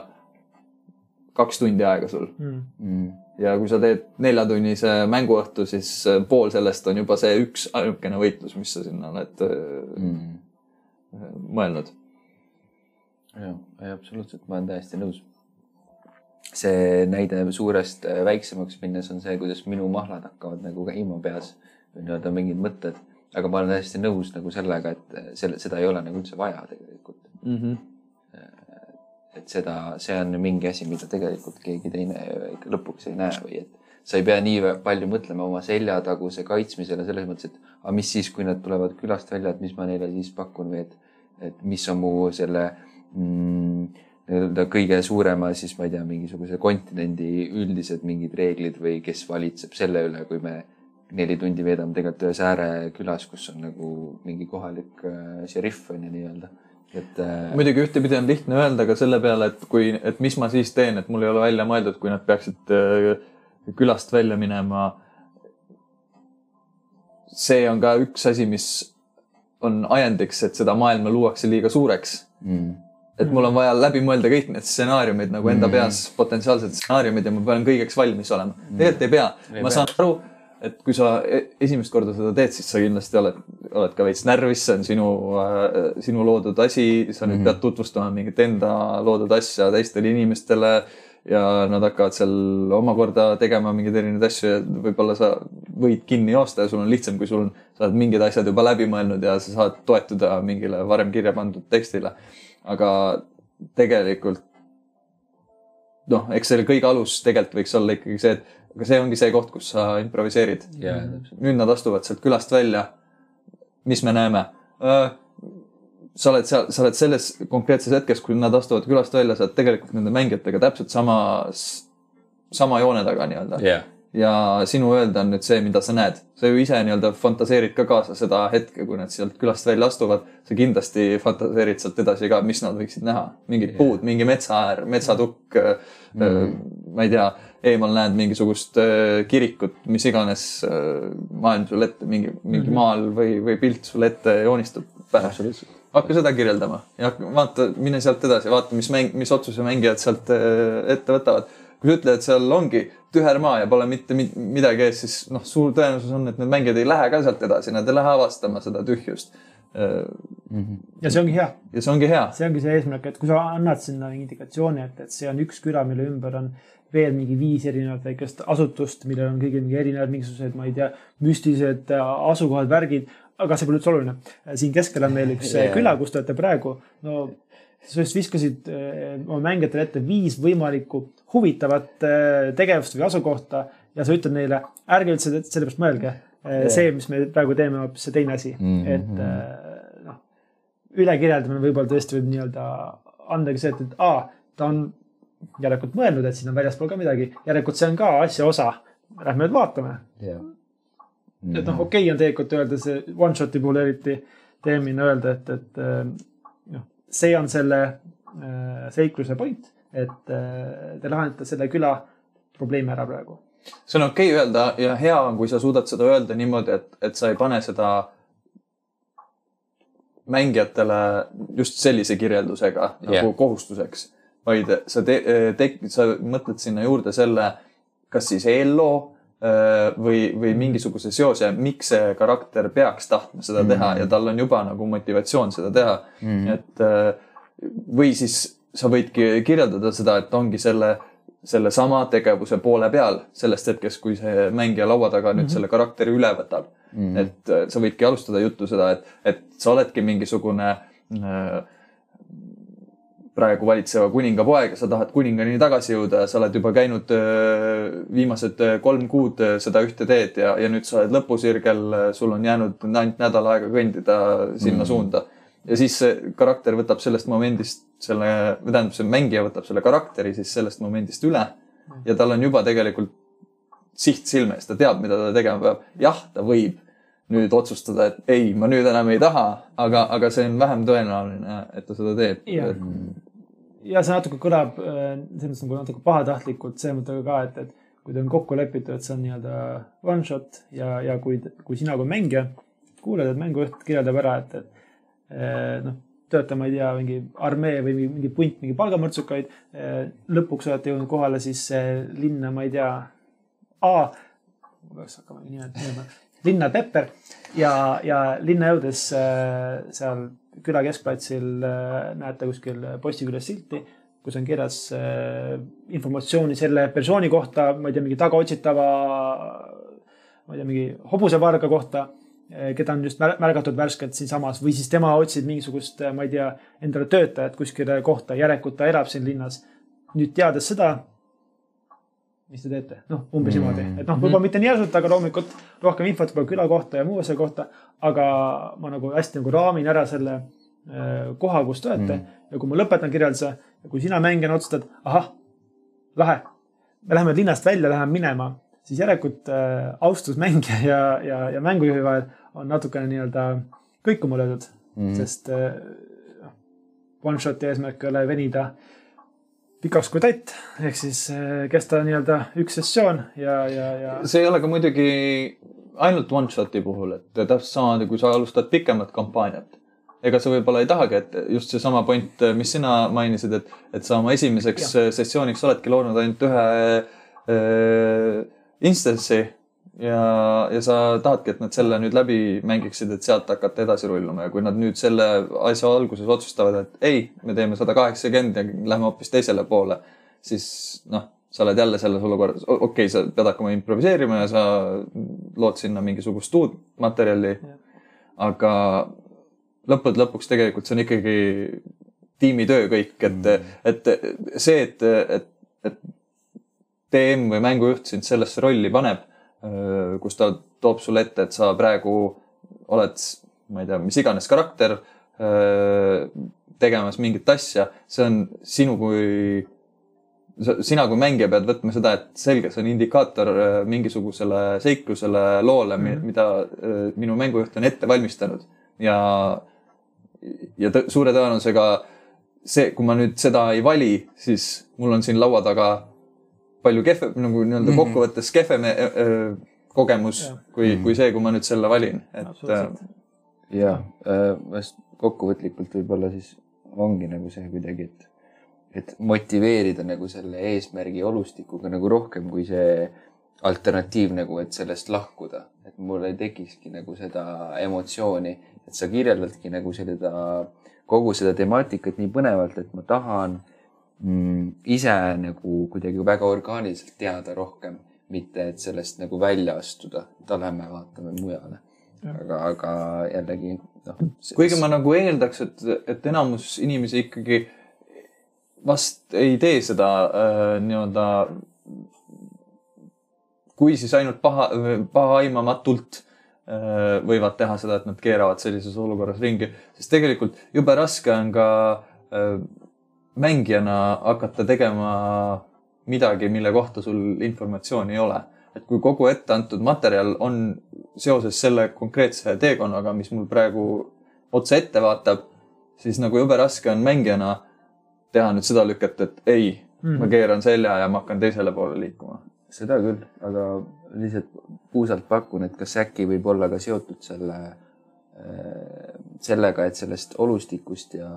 kaks tundi aega sul mm.. Mm. ja kui sa teed neljatunnise mänguõhtu, siis äh, pool sellest on juba see üks ainukene võitlus, mis sa sinna oled mm. Mõelnud. jah, absoluutselt, ma olen täiesti nõus. see näide suurest äh, väiksemaks minnes on see, kuidas minu mahlad hakkavad nagu käima peas või nii-öelda mingid mõtted, aga ma olen täiesti nõus nagu sellega, et selle, seda ei ole nagu üldse vaja tegelikult. Mm -hmm. Et seda, see on mingi asi, mida tegelikult keegi teine lõpuks ei näe või et sa ei pea nii palju mõtlema oma seljataguse kaitsmisele selles mõttes, et aga mis siis, kui nad tulevad külast välja, et mis ma neile siis pakun või et, et mis on mu selle mm, nii-öelda kõige suurema siis ma ei tea, mingisuguse kontinendi üldised mingid reeglid või kes valitseb selle üle, kui me neli tundi veedame tegelikult ühes äärekülas, kus on nagu mingi kohalik äh, šerif on ju nii-öelda, et äh, muidugi ühtepidi on lihtne öelda ka selle peale, et kui, et mis ma siis teen, et mul ei ole välja mõeldud, kui nad peaksid äh, külast välja minema. see on ka üks asi, mis on ajendiks, et seda maailma luuakse liiga suureks. mm, et mul on vaja läbi mõelda kõik need stsenaariumid nagu enda Mm. peas, potentsiaalsed stsenaariumid ja ma pean kõigeks valmis olema. tegelikult ei pea, ma saan aru, et kui sa e- esimest korda seda teed, siis sa kindlasti oled, oled ka veits närvis, see on sinu äh,, sinu loodud asi, sa nüüd Mhm. pead tutvustama mingit enda loodud asja teistele inimestele ja nad hakkavad seal omakorda tegema mingeid erinevaid asju ja võib-olla sa võid kinni joosta ja sul on lihtsam, kui sul on, sa oled mingid asjad juba läbi mõelnud ja sa saad toetuda mingile varem kirja pandud tekstile. aga tegelikult noh, eks selle kõige alus tegelikult võiks olla ikkagi see, et aga see ongi see koht, kus sa improviseerid. täpselt. nüüd nad astuvad sealt külast välja. mis me näeme? sa oled seal, sa oled selles konkreetses hetkes, kui nad astuvad külast välja, sa oled tegelikult nende mängijatega täpselt samas, sama joone taga nii-öelda jah, ja sinu öelda on nüüd see, mida sa näed. sa ju ise nii-öelda fantaseerid ka kaasa seda hetke, kui nad sealt külast välja astuvad. sa kindlasti fantaseerid sealt edasi ka, mis nad võiksid näha. mingid Jah. puud, mingi metsaäär, metsatukk mm. -hmm. ma ei tea, eemal näed mingisugust äh, kirikut, mis iganes äh, maailm sulle ette, mingi, mingi mm -hmm. maal või, või pilt sulle ette joonistub pähe. hakka seda kirjeldama ja hakka- vaata, mine sealt edasi, vaata, mis mäng, mis otsuse mängijad sealt äh, ette võtavad kui sa ütled, et seal ongi tüher maa ja pole mitte mi- midagi ees, siis noh, suur tõenäosus on, et need mängijad ei lähe ka sealt edasi, nad ei lähe avastama seda tühjust. ja see ongi hea, ja see ongi hea. see ongi see eesmärk, et kui sa annad sinna indikatsiooni, et, et see on üks küla, mille ümber on veel mingi viis erinevat väikest asutust, millel on kõigil mingi erinevad mingisugused, ma ei tea, müstilised äh, asukohad, värgid, aga see pole üldse oluline. siin keskel on meil üks yeah. küla, kus te olete praegu. no sa just viskasid äh, oma mängijatele ette viis võimalikku huvitavat äh, tegevust või asukohta ja sa ütled neile, ärge üldse selle peast mõelge. see, mis me praegu teeme, on hoopis see teine asi mm. -hmm. et äh, noh, ülekirjeldamine võib-olla tõesti võib nii-öelda andagi see, et, et aa, ta on järelikult mõelnud, et siin on väljaspool ka midagi, järelikult see on ka asja osa. Lähme nüüd vaatame, jah. et noh, okei okay on tegelikult öelda see one shot'i puhul eriti teemina öelda, et, et äh, noh, see on selle äh, seikluse point, et äh, te lahendate selle küla probleemi ära praegu. see on okei okay öelda ja hea on, kui sa suudad seda öelda niimoodi, et, et sa ei pane seda mängijatele just sellise kirjeldusega nagu Jah. kohustuseks, vaid sa te-, te-, sa mõtled sinna juurde selle, kas siis eelloo äh, või, või mingisuguse seose, miks see karakter peaks tahtma seda Mhm. teha ja tal on juba nagu motivatsioon seda teha mm.. et äh, või siis sa võidki kirjeldada seda, et ongi selle, sellesama tegevuse poole peal sellest hetkest, kui see mängija laua taga nüüd mm -hmm. selle karakteri üle võtab mm. -hmm. et sa võidki alustada juttu seda, et, et sa oledki mingisugune äh, praegu valitseva kuninga poeg ja sa tahad kuningani tagasi jõuda ja sa oled juba käinud äh, viimased äh, kolm kuud äh, seda ühte teed ja, ja nüüd sa oled lõpusirgel, sul on jäänud ainult nädal aega kõndida sinna mm. suunda. ja siis see karakter võtab sellest momendist selle, või tähendab, see mängija võtab selle karakteri siis sellest momendist üle ja tal on juba tegelikult siht silme ees, ta teab, mida ta tegema peab. jah, ta võib nüüd otsustada, et ei, ma nüüd enam ei taha, aga, aga see on vähem tõenäoline, et ta seda teeb. Ja see natuke kõlab äh, selles mõttes nagu natuke pahatahtlikult selle mõttega ka, et, et kui ta on kokku lepitud, et see on nii-öelda one shot ja, ja kui, kui sina kui mängija kuuled, et mängujuht kirjeldab ära, et, et eh, noh, tööta, ma ei tea, mingi armee või mingi, mingi punt mingi palgamõrtsukaid. lõpuks olete jõudnud kohale siis linna, ma ei tea, A, ma peaks hakkama minema, linna Pepper ja, ja linna jõudes äh, seal küla keskplatsil äh, näete kuskil posti küljes silti, kus on kirjas äh, informatsiooni selle persooni kohta, ma ei tea, mingi tagaotsitava, ma ei tea, mingi hobusevarga kohta, keda on just mär- märgatud värskelt siinsamas või siis tema otsib mingisugust, ma ei tea, endale töötajat kuskile kohta, järelikult ta elab siin linnas. nüüd teades seda, mis te teete, noh, umbes Mm. niimoodi, et noh, võib-olla mitte nii järsult, aga loomulikult rohkem infot võib-olla küla kohta ja muu asja kohta. aga ma nagu hästi nagu raamin ära selle äh, koha, kus te olete Mm. ja kui ma lõpetan kirjelduse ja kui sina mängijana otsustad, ahah, lahe, me läheme linnast välja, läheme minema, siis järelikult äh, austus mängija ja, ja, ja mängujuhi vahel on natukene nii-öelda kõikuma löödud mm., sest äh, noh, one shot'i eesmärk ei ole venida pikaks kui tatt, ehk siis äh, kesta nii-öelda üks sessioon ja, ja, ja see ei ole ka muidugi ainult one shot'i puhul, et täpselt samamoodi, kui sa alustad pikemat kampaaniat. ega sa võib-olla ei tahagi, et just seesama point, mis sina mainisid, et, et sa oma esimeseks ja. sessiooniks oledki loonud ainult ühe äh, instance'i ja, ja sa tahadki, et nad selle nüüd läbi mängiksid, et sealt hakata edasi rulluma ja kui nad nüüd selle asja alguses otsustavad, et ei, me teeme sada kaheksakümmend ja lähme hoopis teisele poole, siis noh, sa oled jälle selles olukorras, okei okay,, sa pead hakkama improviseerima ja sa lood sinna mingisugust uut materjali. aga lõppude lõpuks tegelikult see on ikkagi tiimitöö kõik, et mm., et see, et, et, et DM või mängujuht sind sellesse rolli paneb, kus ta toob sulle ette, et sa praegu oled, ma ei tea, mis iganes karakter, tegemas mingit asja, see on sinu kui sina kui mängija pead võtma seda, et selge, see on indikaator äh, mingisugusele seiklusele, loole mm, -hmm. mida äh, minu mängujuht on ette valmistanud ja, ja suure tõenäosusega see, kui ma nüüd seda ei vali, siis mul on siin laua taga palju kehvem, nagu nii-öelda mm -hmm. kokkuvõttes kehvem äh, kogemus Jah. kui mm, -hmm. kui see, kui ma nüüd selle valin, et äh, ja äh, kokkuvõtlikult võib-olla siis ongi nagu see kuidagi, et, et motiveerida nagu selle eesmärgi olustikuga nagu rohkem kui see alternatiiv nagu, et sellest lahkuda, et mul ei tekikski nagu seda emotsiooni, et sa kirjeldadki nagu seda, kogu seda temaatikat nii põnevalt, et ma tahan mm, ise nagu kuidagi väga orgaaniliselt teada rohkem, mitte et sellest nagu välja astuda, et lähme vaatame mujale. aga, aga jällegi noh. kuigi ma nagu eeldaks, et, et enamus inimesi ikkagi vast ei tee seda äh, nii-öelda, kui siis ainult paha, pahaaimamatult äh, võivad teha seda, et nad keeravad sellises olukorras ringi, sest tegelikult jube raske on ka äh, mängijana hakata tegema midagi, mille kohta sul informatsiooni ei ole et kui kogu ette antud materjal on seoses selle konkreetse teekonnaga, mis mul praegu otse ette vaatab, siis nagu jube raske on mängijana teha nüüd seda lüket, et ei mm, ma keeran selja ja ma hakkan teisele poole liikuma. seda küll, aga lihtsalt puusalt pakun, et kas äkki võib olla ka seotud selle, sellega, et sellest olustikust ja,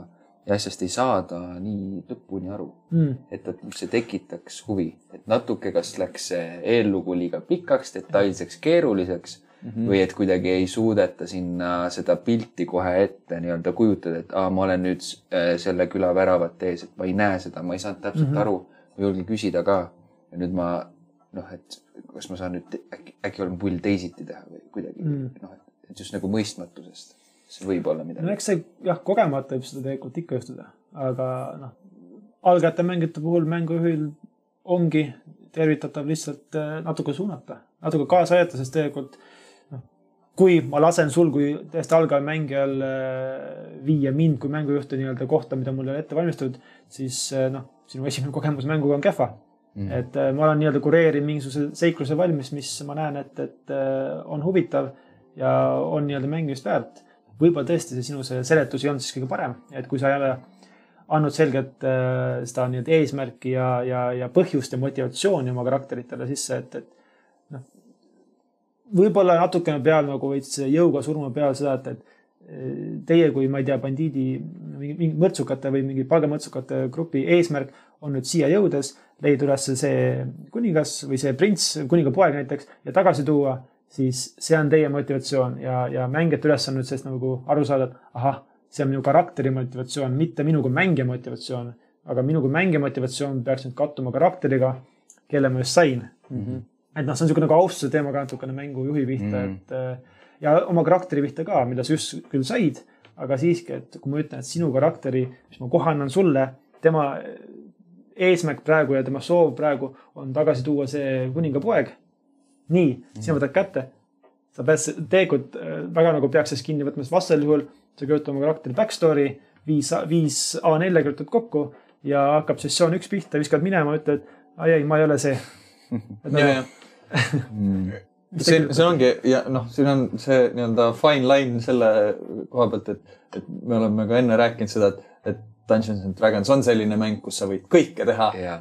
ja asjast ei saada nii lõpuni aru mm.. et, et see tekitaks huvi, et natuke, kas läks see eellugu liiga pikaks, detailseks, keeruliseks Mhm. või et kuidagi ei suudeta sinna seda pilti kohe ette nii-öelda kujutada, et aa, ma olen nüüd äh, selle küla väravate ees, et ma ei näe seda, ma ei saanud täpselt mm. -hmm. aru, ma julgen küsida ka. ja nüüd ma noh, et kas ma saan nüüd äkki, äkki olen pull teisiti teha või kuidagi mm. Mm. noh, et just nagu mõistmatusest. See võib olla no midagi. eks see jah, kogemata võib seda tegelikult ikka juhtuda, aga noh, algajate mängijate puhul mängujuhil ongi tervitatav lihtsalt äh, natuke suunata, natuke kaasa aidata, sest tegelikult noh, kui ma lasen sul kui täiesti algaja mängijal äh, viia mind kui mängujuhti nii-öelda kohta, mida mul ei ole ette valmistatud, siis äh, noh, sinu esimene kogemus mänguga on kehva Mhm. et ma olen nii-öelda kureerin mingisuguse seikluse valmis, mis ma näen, et, et on huvitav ja on nii-öelda mängimist väärt. Võib-olla tõesti see sinu see seletus ei olnud siis kõige parem, et kui sa ei ole andnud selget äh, seda nii-öelda eesmärki ja, ja, ja põhjust ja motivatsiooni oma karakteritele sisse, et, et noh, võib-olla natukene peal nagu veits jõuga surma peal seda, et, et eh, teie kui ma ei tea, bandiidi mingi mõrtsukate või mingi palgamõrtsukate grupi eesmärk on nüüd siia jõudes leida üles see kuningas või see prints, kuningapoeg näiteks ja tagasi tuua, siis see on teie motivatsioon ja, ja mängijate ülesanne nüüd sellest nagu aru saada, et ahah, see on minu karakteri motivatsioon, mitte minu kui mängija motivatsioon. aga minu kui mängija motivatsioon peaks nüüd kattuma karakteriga, kelle ma just sain mm. -hmm. et noh, see on niisugune nagu austuse teema ka natukene mängujuhi pihta mm, -hmm. et äh, ja oma karakteri pihta ka, mida sa just küll said, aga siiski, et kui ma ütlen, et sinu karakteri, mis ma kohe annan sulle, tema eesmärk praegu ja tema soov praegu on tagasi tuua see kuningapoeg. nii, sina võtad kätte. sa pead tegelikult äh, väga nagu peaks sellest kinni võtma, sest vastasel juhul sa kirjutad oma karakteri back story, viis, viis A4-le kirjutad kokku ja hakkab sessioon üks pihta, viskad minema, ütled, ai ei, ma ei ole see. ja, ja siin, siin ongi ja noh, siin on see nii-öelda fine line selle koha pealt, et, et me oleme ka enne rääkinud seda, et, et Dungeons and Dragons on selline mäng, kus sa võid kõike teha. ja,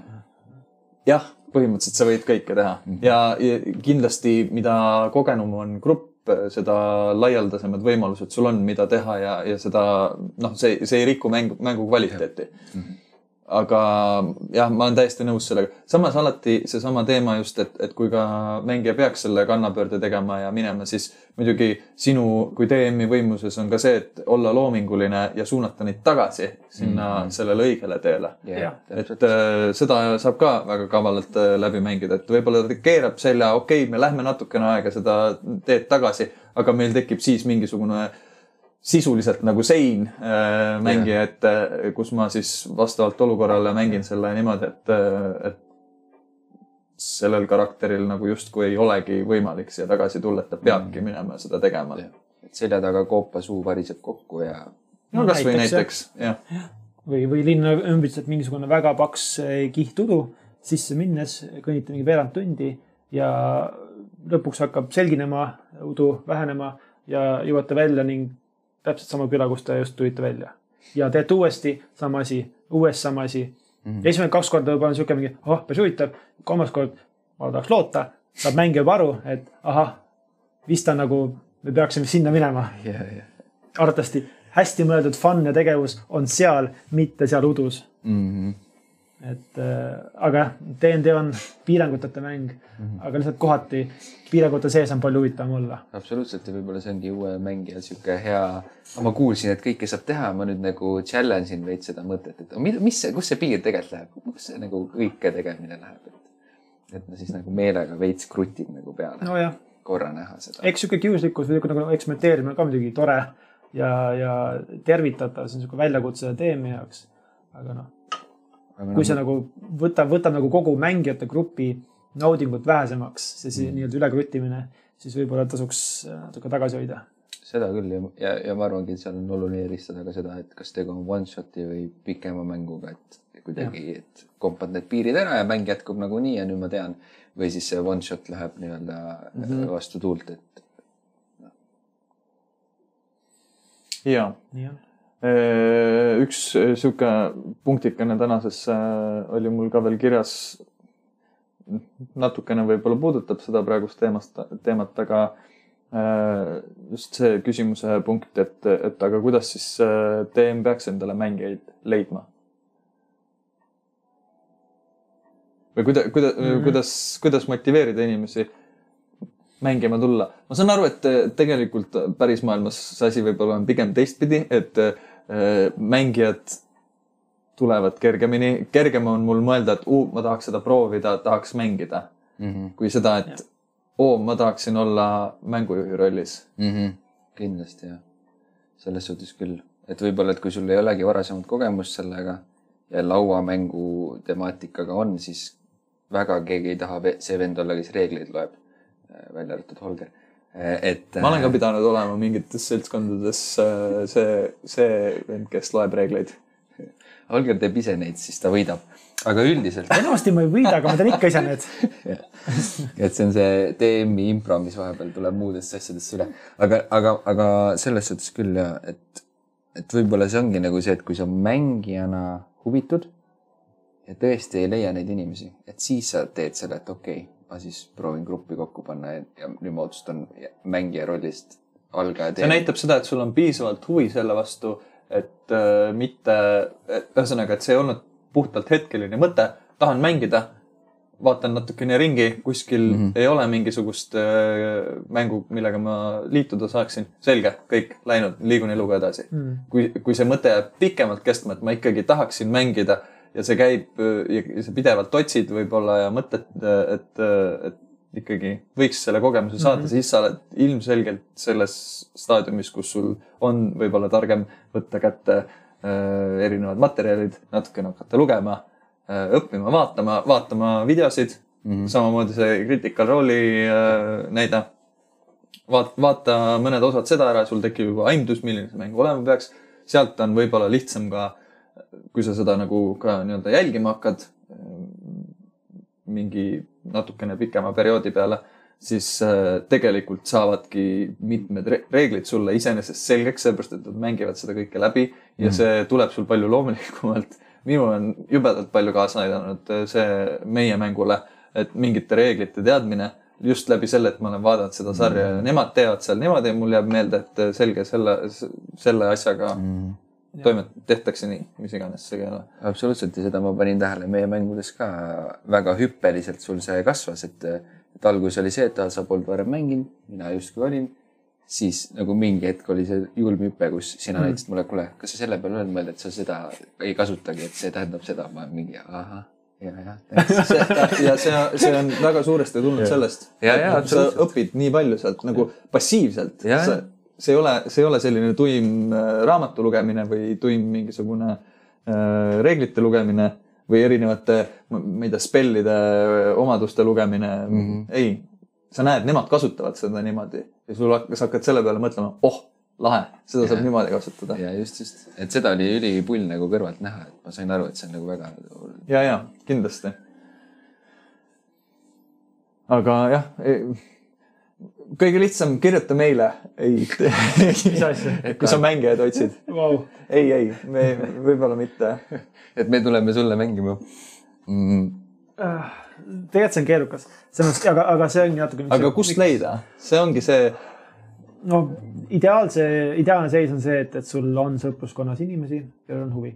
jah, põhimõtteliselt sa võid kõike teha. Ja, ja kindlasti, mida kogenum on grupp, seda laialdasemad võimalused sul on, mida teha ja, ja seda noh, see, see ei riku mängu, mängu kvaliteeti. Aga jah, ma olen täiesti nõus sellega. samas alati seesama teema just, et, et kui ka mängija peaks selle kannapöörde tegema ja minema, siis muidugi sinu kui DM-i võimuses on ka see, et olla loominguline ja suunata neid tagasi sinna mm -hmm. sellele õigele teele Jah., et äh, seda saab ka väga kavalalt äh, läbi mängida, et võib-olla ta keerab selja, okei okay,, me lähme natukene aega seda teed tagasi, aga meil tekib siis mingisugune sisuliselt nagu sein äh, mängija ette, kus ma siis vastavalt olukorrale mängin selle niimoodi, et, et sellel karakteril nagu justkui ei olegi võimalik siia tagasi tulla, et ta peabki minema seda tegema. et selja taga koopa suu variseb kokku ja no kasvõi näiteks, jah. või, või linna ümbritseb mingisugune väga paks eh, kiht udu, sisse minnes kõnnite mingi veerand tundi ja lõpuks hakkab selginema, udu vähenema ja jõuate välja ning täpselt sama küla, kust te just tulite välja. ja teete uuesti sama asi, uuesti sama asi mm. -hmm. esimene kaks korda võib-olla on sihuke mingi, oh, päris huvitav. kolmas kord, ma tahaks loota, saab mängija juba aru, et ahah, vist on nagu, me peaksime sinna minema ja, ja arvatavasti hästi mõeldud fun ja tegevus on seal, mitte seal udus. mm. -hmm. Et äh, aga jah, DnD on piiranguteta mäng mm, -hmm. aga lihtsalt kohati piirangute sees on palju huvitavam olla. absoluutselt ja võib-olla see ongi uue mängija sihuke hea, ma kuulsin, et kõike saab teha, ma nüüd nagu challenge in veits seda mõtet, et mi- mis kus see piir tegelikult läheb, kus see nagu kõike tegemine läheb, et. et ma siis nagu meelega veits krutin nagu peale no., nojah, korra näha seda. eks sihuke kiuslikkus või sihuke nagu eksperimenteerimine on ka muidugi tore ja, ja tervitatav, see on sihuke väljakutse teemi jaoks. aga noh, kui see nagu võtab, võtab nagu kogu mängijate grupi naudingut vähesemaks, see mm. nii-öelda ülekrutimine, siis võib-olla tasuks äh, natuke tagasi hoida. seda küll ja, ja, ja ma arvangi, et seal on oluline eristada ka seda, et kas tegu on one shot'i või pikema mänguga, et kuidagi, et kompad need piirid ära ja mäng jätkub nagunii ja nüüd ma tean. või siis see one shot läheb nii-öelda mm. -hmm. vastu tuult, et ja nii on. Üks sihuke punktikene tänases äh, oli mul ka veel kirjas. natukene võib-olla puudutab seda praegust teemast, teemat, aga äh, just see küsimuse punkt, et, et aga kuidas siis äh, DM peaks endale mängijaid leidma? või kuida-, kuida- mm. -hmm. kuidas, kuidas motiveerida inimesi mängima tulla? ma saan aru, et äh, tegelikult pärismaailmas see asi võib-olla on pigem teistpidi, et äh, mängijad tulevad kergemini, kergem on mul mõelda, et uh, ma tahaks seda proovida, tahaks mängida, mm. -hmm. kui seda, et oo, ma tahaksin olla mängujuhi rollis. mm. -hmm. kindlasti jah, selles suhtes küll, et võib-olla, et kui sul ei olegi varasemat kogemust sellega ja lauamängu temaatikaga on, siis väga keegi ei taha see vend olla, kes reegleid loeb, välja arvatud Holger. et. ma olen ka pidanud olema mingites seltskondades äh, see, see vend, kes loeb reegleid. Holger teeb ise neid, siis ta võidab. aga üldiselt, enamasti ma ei võida, aga ma teen ikka ise need. et see on see DM-i impro, mis vahepeal tuleb muudest asjadest üle. aga, aga, aga selles suhtes küll ja, et, et võib-olla see ongi nagu see, et kui sa mängijana huvitud ja tõesti ei leia neid inimesi, et siis sa teed selle, et okei okay,, ma siis proovin gruppi kokku panna ja, ja nüüd ma otsustan mängija rollist algaja see näitab seda, et sul on piisavalt huvi selle vastu, et äh, mitte, ühesõnaga, et see ei olnud puhtalt hetkeline mõte, tahan mängida, vaatan natukene ringi, kuskil mm -hmm. ei ole mingisugust äh, mängu, millega ma liituda saaksin. selge, kõik läinud, liigun eluga edasi Mm. kui, kui see mõte jääb pikemalt kestma, et ma ikkagi tahaksin mängida ja see käib äh, ja sa pidevalt otsid võib-olla ja mõtled, et, et ikkagi võiks selle kogemuse saada mm. -hmm. siis sa oled ilmselgelt selles staadiumis, kus sul on võib-olla targem võtta kätte äh, erinevad materjalid, natukene hakata lugema äh,, õppima, vaatama, vaatama videosid mm. -hmm. samamoodi see Critical Role'i äh, näide vaat-, vaata mõned osad seda ära, sul tekib juba aimdus, milline see mäng olema peaks. sealt on võib-olla lihtsam ka, kui sa seda nagu ka nii-öelda jälgima hakkad mingi natukene pikema perioodi peale, siis äh, tegelikult saavadki mitmed re reeglid sulle iseenesest selgeks, sellepärast et nad mängivad seda kõike läbi ja Mhm. see tuleb sul palju loomulikumalt. minul on jubedalt palju kaasa aidanud äh, see meie mängule, et mingite reeglite teadmine just läbi selle, et ma olen vaadanud seda sarja ja nemad teevad seal niimoodi ja mul jääb meelde, et äh, selge selle, selle asjaga mm.. toimet-, tehtakse nii, mis iganes see ka ei ole. absoluutselt ja seda ma panin tähele meie mängudes ka väga hüppeliselt sul see kasvas, et, et alguses oli see, et sa polnud varem mänginud, mina justkui olin. siis nagu mingi hetk oli see julm hüpe, kus sina Mm. mm. näitasid mulle, kuule, kas sa selle peale oled mõelnud, et sa seda ei kasutagi, et see tähendab seda, ma mingi ahah, ja, jah. ja see, see on väga suuresti tulnud sellest, Ja, ja, nagu sa õpid nii palju sealt nagu passiivselt. Ja, ja. See ei ole, see ei ole selline tuim äh, raamatu lugemine või tuim mingisugune äh, reeglite lugemine või erinevate, ma ei tea, spellide äh, omaduste lugemine mm. -hmm. ei, sa näed, nemad kasutavad seda niimoodi ja sul hak- sa hakkad selle peale mõtlema, oh, lahe, seda saab Ja. niimoodi kasutada. ja just, just, et seda oli ülipull nagu kõrvalt näha, et ma sain aru, et see on nagu väga ja, ja kindlasti. aga jah, kõige lihtsam, kirjuta meile. ei, kui sa mängijaid otsid. Vau, ei, ei, me võib-olla mitte. et me tuleme sulle mängima mm.. tegelikult see on keerukas, selles mõttes, aga, aga see ongi natuke. aga kust? leida, see ongi see, no ideaalse, ideaalne seis on see, et, et sul on sõpruskonnas inimesi, kellel on huvi.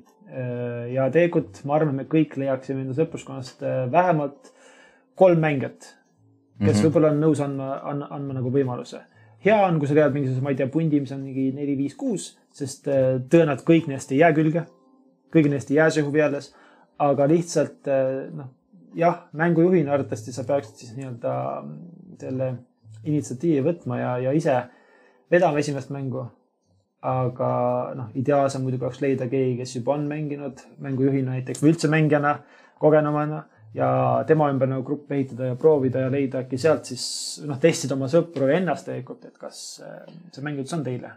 ja tegelikult ma arvan, me kõik leiaksime enda sõpruskonnast äh, vähemalt kolm mängijat, kes mm. -hmm. võib-olla on nõus andma, andma, andma nagu võimaluse. hea on, kui sa tead mingisuguse, ma ei tea, pundi, mis on mingi neli, viis, kuus, sest äh, tõenäoliselt kõik neist ei jää külge. kõigil neist ei jää see huvi alles, aga lihtsalt äh, noh, jah, mängujuhina arvatavasti sa peaksid siis nii-öelda mm, selle initsiatiivi võtma ja, ja ise vedama esimest mängu. aga noh, ideaalsem muidugi oleks leida keegi, kes juba on mänginud mängujuhina näiteks või üldse mängijana, kogenumana ja tema ümber nagu grupp ehitada ja proovida ja leida äkki sealt siis noh, testida oma sõpru ja ennast tegelikult, et kas äh, see mängindus on teile.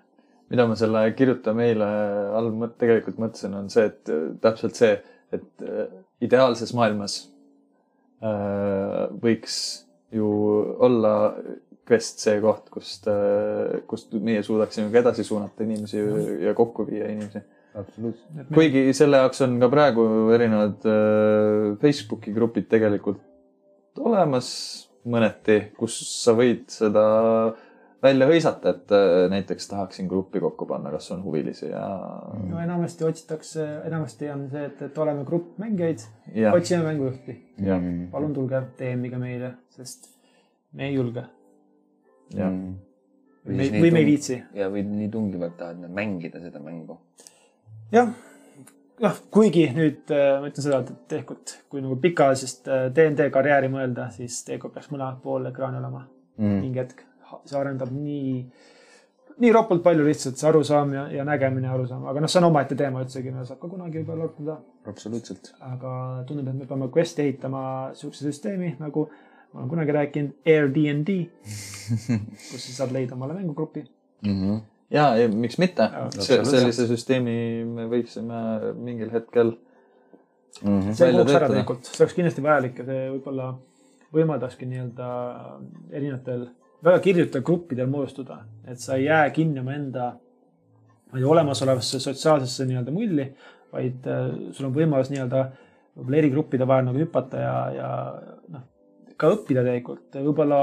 mida ma selle kirjuta meile all mõt- tegelikult mõtlesin, on see, et äh, täpselt see, et äh, ideaalses maailmas äh, võiks ju olla Quest see koht, kust, kust meie suudaksime ka edasi suunata inimesi ja kokku viia inimesi. absoluutselt. kuigi selle jaoks on ka praegu erinevad äh, Facebooki grupid tegelikult olemas mõneti, kus sa võid seda välja hõisata, et äh, näiteks tahaksin gruppi kokku panna, kas on huvilisi ja, no enamasti otsitakse, enamasti on see, et, et oleme grupp mängijaid, ja, otsime mängujuhti. Palun tulge DM-iga meile, sest me ei julge. ja Mm. või, me ei viitsi. ja, või nii tungivalt tahad mängida seda mängu. jah, jah, kuigi nüüd äh, ma ütlen seda, et tegelikult kui nagu pikaajalisest äh, DnD karjääri mõelda, siis tegelikult peaks mõlemat pool ekraani olema Mm. mingi hetk. see arendab nii, nii ropult palju lihtsalt see arusaam ja, ja nägemine ja arusaam, aga noh, see on omaette teema üldsegi, me saab ka kunagi võib-olla arutada. absoluutselt. aga tundub, et me peame Questi ehitama siukse süsteemi nagu ma olen kunagi rääkinud Airbnb, kus sa saad leida omale mängugrupi. Mhm. ja, ja miks mitte. Absoluutselt. sellise süsteemi me võiksime mingil hetkel Mhm. see välja kuluks ära tegelikult, see oleks kindlasti vajalik ja see võib-olla võimaldakski nii-öelda erinevatel väga kirjutel gruppidel moodustuda, et sa ei jää kinni omaenda ma ei tea, olemasolevasse sotsiaalsesse nii-öelda mulli, vaid äh, sul on võimalus nii-öelda võib-olla eri gruppide vahel nagu hüpata ja, ja noh, ka õppida tegelikult, võib-olla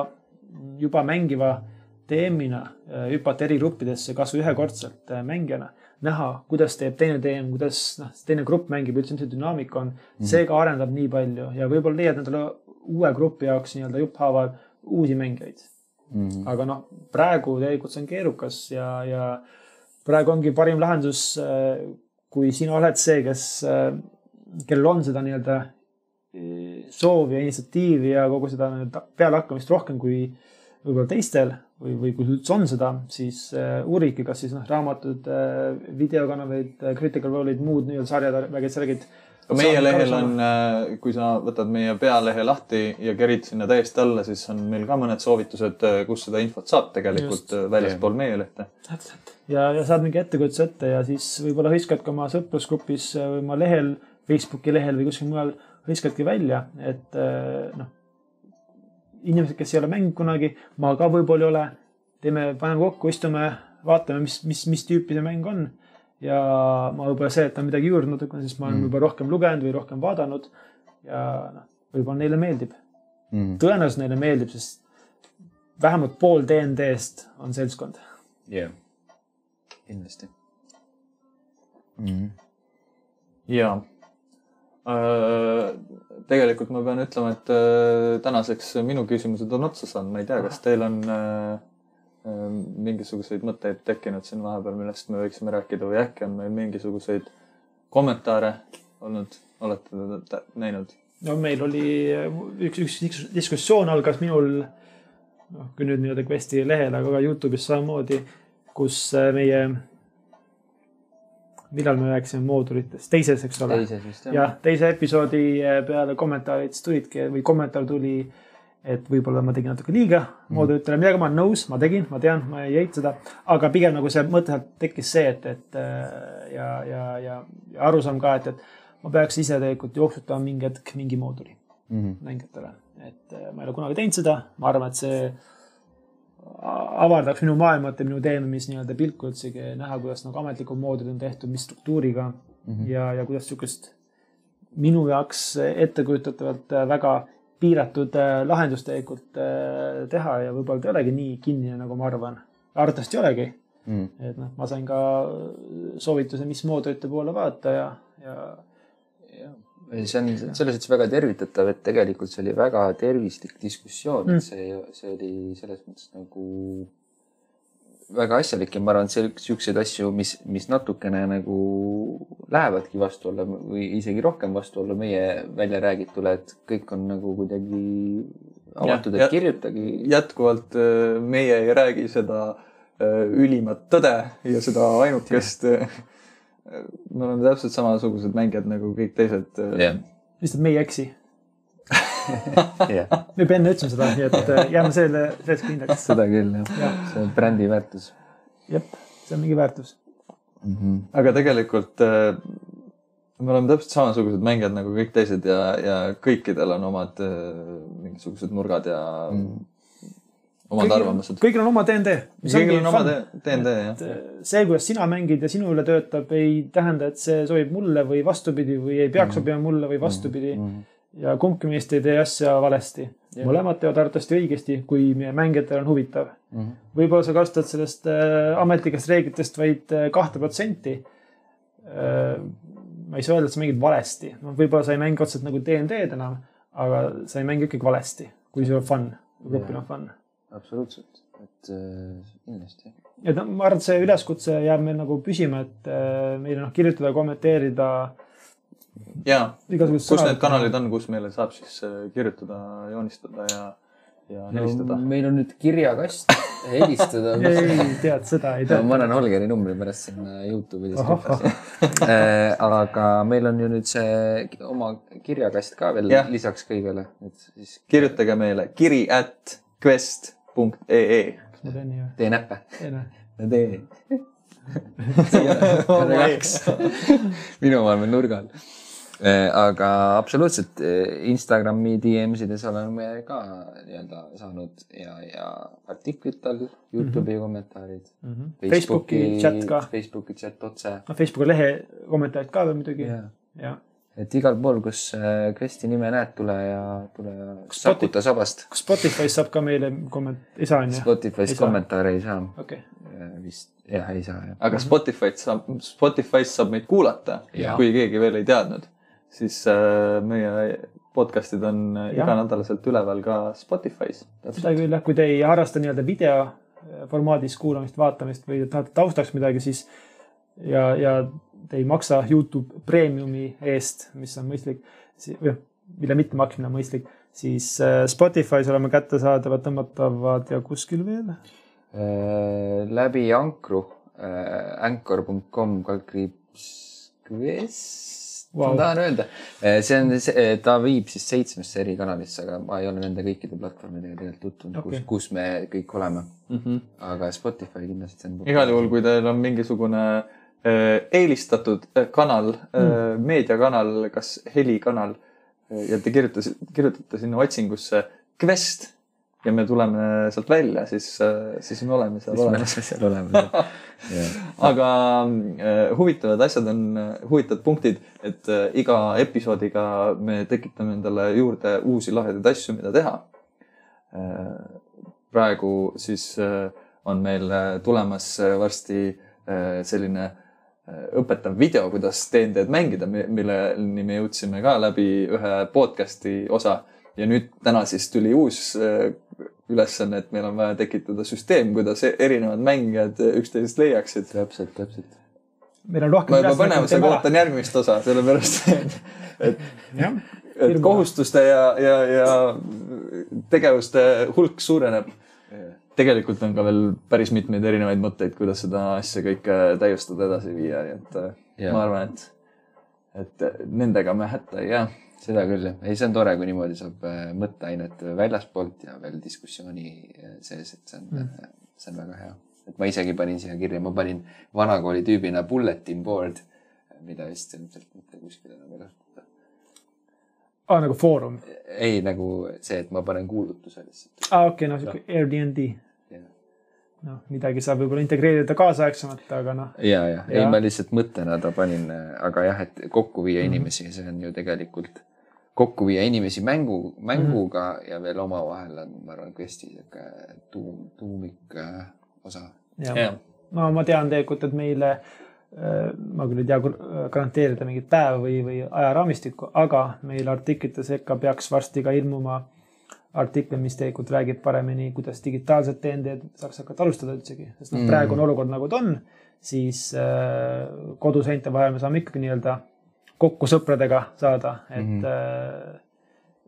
juba mängiva DM-ina äh, hüpata eri gruppidesse kasvõi ühekordselt äh, mängijana, näha, kuidas teeb teine DM, kuidas noh, teine grupp mängib üldse, mis see dünaamika on. see ka arendab nii palju ja võib-olla leiad endale uue grupi jaoks nii-öelda jupphaaval uusi mängijaid. Mhm. aga noh, praegu tegelikult see on keerukas ja, ja praegu ongi parim lahendus, kui sina oled see, kes, kellel on seda nii-öelda soovi ja initsiatiivi ja kogu seda pealehakkamist rohkem kui võib-olla teistel või, või kui üldse on seda, siis uh, uurige, kas siis noh, raamatud uh,, videokanaleid uh,, Critical Role'id, muud nii-öelda sarjad, väged, särgid. ka meie lehel on, kui sa võtad meie pealehe lahti ja kerid sinna täiesti alla, siis on meil ka mõned soovitused, kus seda infot saab tegelikult väljaspool meie lehte. täpselt. ja, ja saad mingi ettekujutuse ette ja siis võib-olla hõiskad ka oma sõprusgrupis või oma lehel, Facebooki lehel või kuskil mujal hõiskadki välja, et noh, inimesed, kes ei ole mänginud kunagi, ma ka võib-olla ei ole, teeme, paneme kokku, istume, vaatame, mis, mis, mis tüüpi see mäng on. ja ma võib-olla seletan midagi juurde natukene, sest ma olen Mm. mm. võib-olla rohkem lugenud või rohkem vaadanud ja noh, võib-olla neile meeldib. Mhm. tõenäoliselt neile meeldib, sest vähemalt pool DnD-st on seltskond jah, kindlasti. ja tegelikult ma pean ütlema, et äh, tänaseks minu küsimused on otsa saanud, ma ei tea, kas teil on äh, äh, mingisuguseid mõtteid tekkinud siin vahepeal, millest me võiksime rääkida või äkki on meil mingisuguseid kommentaare olnud, olete te näinud? no meil oli üks, üks dis- diskussioon algas minul, noh, kui nüüd nii-öelda Questi lehel, aga ka Youtube'is samamoodi, kus äh, meie, millal me rääkisime moodulitest, teises, eks ole. jah. Teise episoodi äh, peale kommentaarid siis tulidki või kommentaar tuli, et võib-olla ma tegin natuke liiga moodulitele, millega ma olen nõus, ma tegin, ma tean, ma ei eita seda, aga pigem nagu see mõte tekkis see, et, et äh, ja, ja, ja, ja arusaam ka, et, et ma peaks ise tegelikult jooksutama mingi hetk mingi mooduli Mhm. mängijatele, et ma ei ole kunagi teinud seda, ma arvan, et see avardaks minu maailmat ja minu teenimis nii-öelda pilku üldsegi näha, kuidas nagu ametlikud moodulid on tehtud, mis struktuuriga mm -hmm. ja, ja kuidas niisugust minu jaoks ettekujutatavat äh, väga piiratud äh, lahendust tegelikult äh, teha ja võib-olla ta ei olegi nii kinnine, nagu ma arvan. arvatavasti ei olegi, Mhm. et noh, ma sain ka soovituse, mis moodulite poole vaadata ja, ja see on selles mõttes väga tervitatav, et tegelikult see oli väga tervislik diskussioon Mm. see, see oli selles mõttes nagu väga asjalik ja ma arvan, et siukseid asju, mis, mis natukene nagu lähevadki vastuollu või isegi rohkem vastuollu meie välja räägitule, et kõik on nagu kuidagi avatud, et kirjutage. jätkuvalt äh, meie ei räägi seda äh, ülimat tõde ja seda ainukest. me oleme täpselt samasugused mängijad nagu kõik teised. äh, jah, lihtsalt me ei eksi. jah, me juba enne ütlesime seda, nii et äh, jääme selle, sellest kindlaks. seda küll jah Jah., see on brändi väärtus jah, see on mingi väärtus. mm. -hmm. aga tegelikult äh, me oleme täpselt samasugused mängijad nagu kõik teised ja, ja kõikidel on omad äh, mingisugused nurgad ja Mm. Omad arvamused. kõigil on oma DnD. kõigil on oma DnD jah. see, kuidas sina mängid ja sinu üle töötab, ei tähenda, et see sobib mulle või vastupidi või ei peaks sobima mulle või vastupidi. mm.. ja kumbki meist ei tee asja valesti. mõlemad teevad arvatavasti õigesti, kui meie mängijatel on huvitav. Mhm. võib-olla sa kasutad sellest äh, ametlikest reeglitest vaid äh, kahte protsenti. ma ei saa öelda, et sa mängid valesti, noh, võib-olla sa ei mängi otseselt nagu DnD-d enam, aga sa ei mängi ikkagi valesti, kui sul on fun, grupil on fun. absoluutselt, et äh, kindlasti. et noh, ma arvan, et see üleskutse jääb meil nagu püsima, et äh, meile noh, kirjutada, kommenteerida. ja, kus need kanalid on, kus meile saab siis äh, kirjutada, joonistada ja, ja helistada no,? meil on nüüd kirjakast, helistada. ei, tead seda ei tea ma. panen Holgeri numbri pärast sinna Youtube'i description'i. aga meil on ju nüüd see oma kirjakast ka veel Jah. lisaks kõigele, et siis kirjutage meile kiri at quest.ee. kas ma teen nii või? tee näppe. ei noh, tee. Relax. minu oma on nurgal. aga absoluutselt eh, Instagrami DM-sides oleme ka nii-öelda saanud ja, ja artiklid all, Youtube'i kommentaarid. Mhm. Facebooki chat ka, Facebooki chat otse. noh Facebooki lehe kommentaarid ka veel muidugi, jah. Et igal pool, kus äh, Kvesti nime näed, tule ja, tule ja sakuta sabast. kas Spotify's saab ka meile komment-, ei saa on ju? Spotify's kommentaare ei saa. okei, vist, jah, ei saa jah. aga Spotify'd saab, Spotify's saab meid kuulata, kui keegi veel ei teadnud, siis äh, meie podcast'id on äh, Jah. iganädalaselt üleval ka Spotify's. seda küll jah, kui te ei harrasta nii-öelda video äh, formaadis kuulamist, vaatamist või tahate taustaks midagi, siis ja, ja te ei maksa Youtube Premiumi eest, mis on mõistlik, noh, mille mittemaksmine on mõistlik, siis äh, Spotify's oleme kättesaadavad, tõmmatavad ja kuskil veel. Äh, läbi Ankru äh,, anchor.com kaldkriips Quest Vau. ma tahan öelda, see on, ta viib siis seitsmesse eri kanalisse, aga ma ei ole nende kõikide platvormidega tegelikult tutvunud okay. Kus, kus me kõik oleme. Mm -hmm. aga Spotify kindlasti on. igal juhul, kui teil on mingisugune äh, eelistatud äh, kanal äh,, meediakanal, kas helikanal äh, ja te kirjutasite, kirjutate sinna otsingusse Quest ja me tuleme sealt välja, siis, siis me oleme seal siis me olemas. oleme seal olemas. aga äh, huvitavad asjad on äh, huvitavad punktid, et äh, iga episoodiga me tekitame endale juurde uusi lahedaid asju, mida teha äh,. praegu siis äh, on meil äh, tulemas äh, varsti äh, selline äh, õpetav video, kuidas DnD-d mängida, milleni me jõudsime ka läbi ühe podcast'i osa ja nüüd täna siis tuli uus äh, ülesanne, et meil on vaja tekitada süsteem, kuidas e- erinevad mängijad äh, üksteisest leiaksid. täpselt, täpselt. meil on rohkem ma juba põnevusega ootan järgmist osa, sellepärast et, et, et kohustuste ja, ja, ja tegevuste hulk suureneb. Tegelikult on ka veel päris mitmeid erinevaid mõtteid, kuidas seda asja kõike täiustada, edasi viia, nii et äh, Jaa. ma arvan, et, et nendega me hätta ei jää. seda küll jah, ei, see on tore, kui niimoodi saab äh, mõtteainet väljaspoolt ja veel diskussiooni äh, sees, et see on mm., see on väga hea. et ma isegi panin siia kirja, ma panin vanakooli tüübina bulletin board, mida vist ilmselt mitte kuskil enam ei kasutata. aa nagu foorum, ei nagu see, et ma panen kuulutuse lihtsalt. aa okei, no sihuke Airbnb, noh, midagi saab võib-olla integreerida kaasaegsemalt, aga noh, ja, ja, ei Jaa. ma lihtsalt mõttena ta panin, aga jah, et kokku viia inimesi, see on ju tegelikult kokku viia inimesi mängu, mänguga mm -hmm. ja veel omavahel on, ma arvan, quest'i sihuke tuum, tuumik äh, osa. jah. no ma tean tegelikult, et meile, ma küll ei tea kur- garanteerida mingit päeva või, või ajaraamistikku, aga meil artiklite sekka peaks varsti ka ilmuma artikkel, mis tegelikult räägib paremini, kuidas digitaalset DND-d saaks hakata alustada üldsegi, sest noh, Mm. praegu on olukord nagu ta on, siis äh, koduseinte vahel me saame ikkagi nii-öelda kokku sõpradega saada, et mm. -hmm. äh,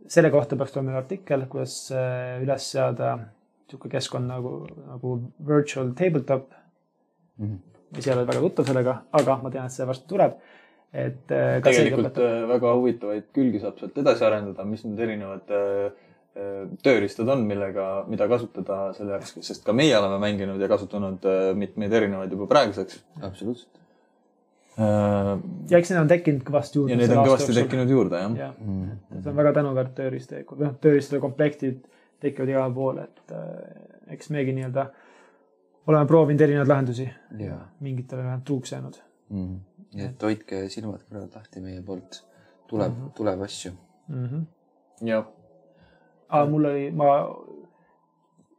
selle kohta peaks tulema artikkel, kuidas äh, üles seada niisugune keskkond nagu, nagu virtual tabletop Mhm. ma ise ei ole väga tuttav sellega, aga ma tean, et see varsti tuleb. et äh, tegelikult äh, väga huvitavaid külgi saab sealt edasi arendada, mis need erinevad äh, tööriistad on, millega, mida kasutada selle jaoks, sest ka meie oleme mänginud ja kasutanud äh, mitmeid erinevaid juba praeguseks. absoluutselt. ja eks neid on tekkinud kõvasti juurde. ja neid on kõvasti. tekkinud juurde, jah. jah, Mhm. see on väga tänuväärt tööriist noh, tööriistade komplektid tekivad igal pool, et äh, eks meiegi nii-öelda oleme proovinud erinevaid lahendusi, ja, mingitele vähemalt truuks jäänud nii et hoidke silmad-kõrvad lahti meie poolt. tuleb, tuleb asju. mm. -hmm. jah. Aga mul oli, ma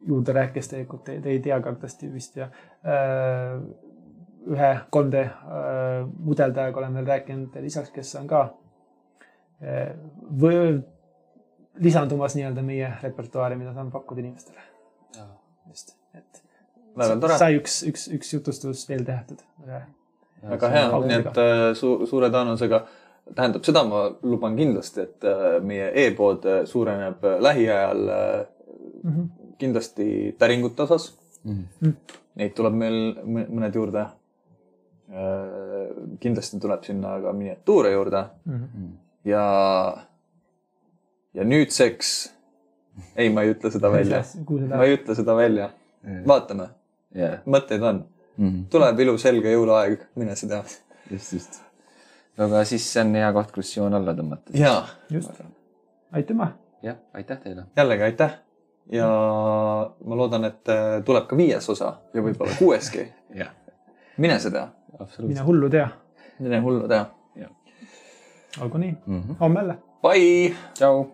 juurde rääkis tegelikult, te, ei tea kardasti vist ja äh, ühe 3D äh, mudeldajaga olen veel rääkinud lisaks, kes on ka äh, või lisandumas nii-öelda meie repertuaari, mida saame pakkuda inimestele. just, et väga tore, sai üks, üks, üks jutustus veel tehtud. väga hea, nii et äh, su suure tõenäosusega tähendab seda, ma luban kindlasti, et äh, meie e-pood äh, suureneb äh, lähiajal äh, Mhm. kindlasti täringute osas. Mhm. Neid tuleb meil mõ- mõned juurde. kindlasti tuleb sinna ka miniatuure juurde Mhm. ja, ja nüüdseks, ei, ma ei ütle seda välja, ma ei ütle seda välja, vaatame, jah, mõtteid on, Mhm. tuleb ilus helge jõuluaeg, mine sa tea. just, just. Aga siis see on hea koht, kus joon alla tõmmata. ja just, aitüma. jah, aitäh teile. jällegi aitäh ja ma loodan, et äh, tuleb ka viies osa ja võib-olla kuueski. mine sa tea, absoluutselt mine. hullu tea, mine hullu tea. olgu nii, Mhm. homme jälle. Bye. tšau.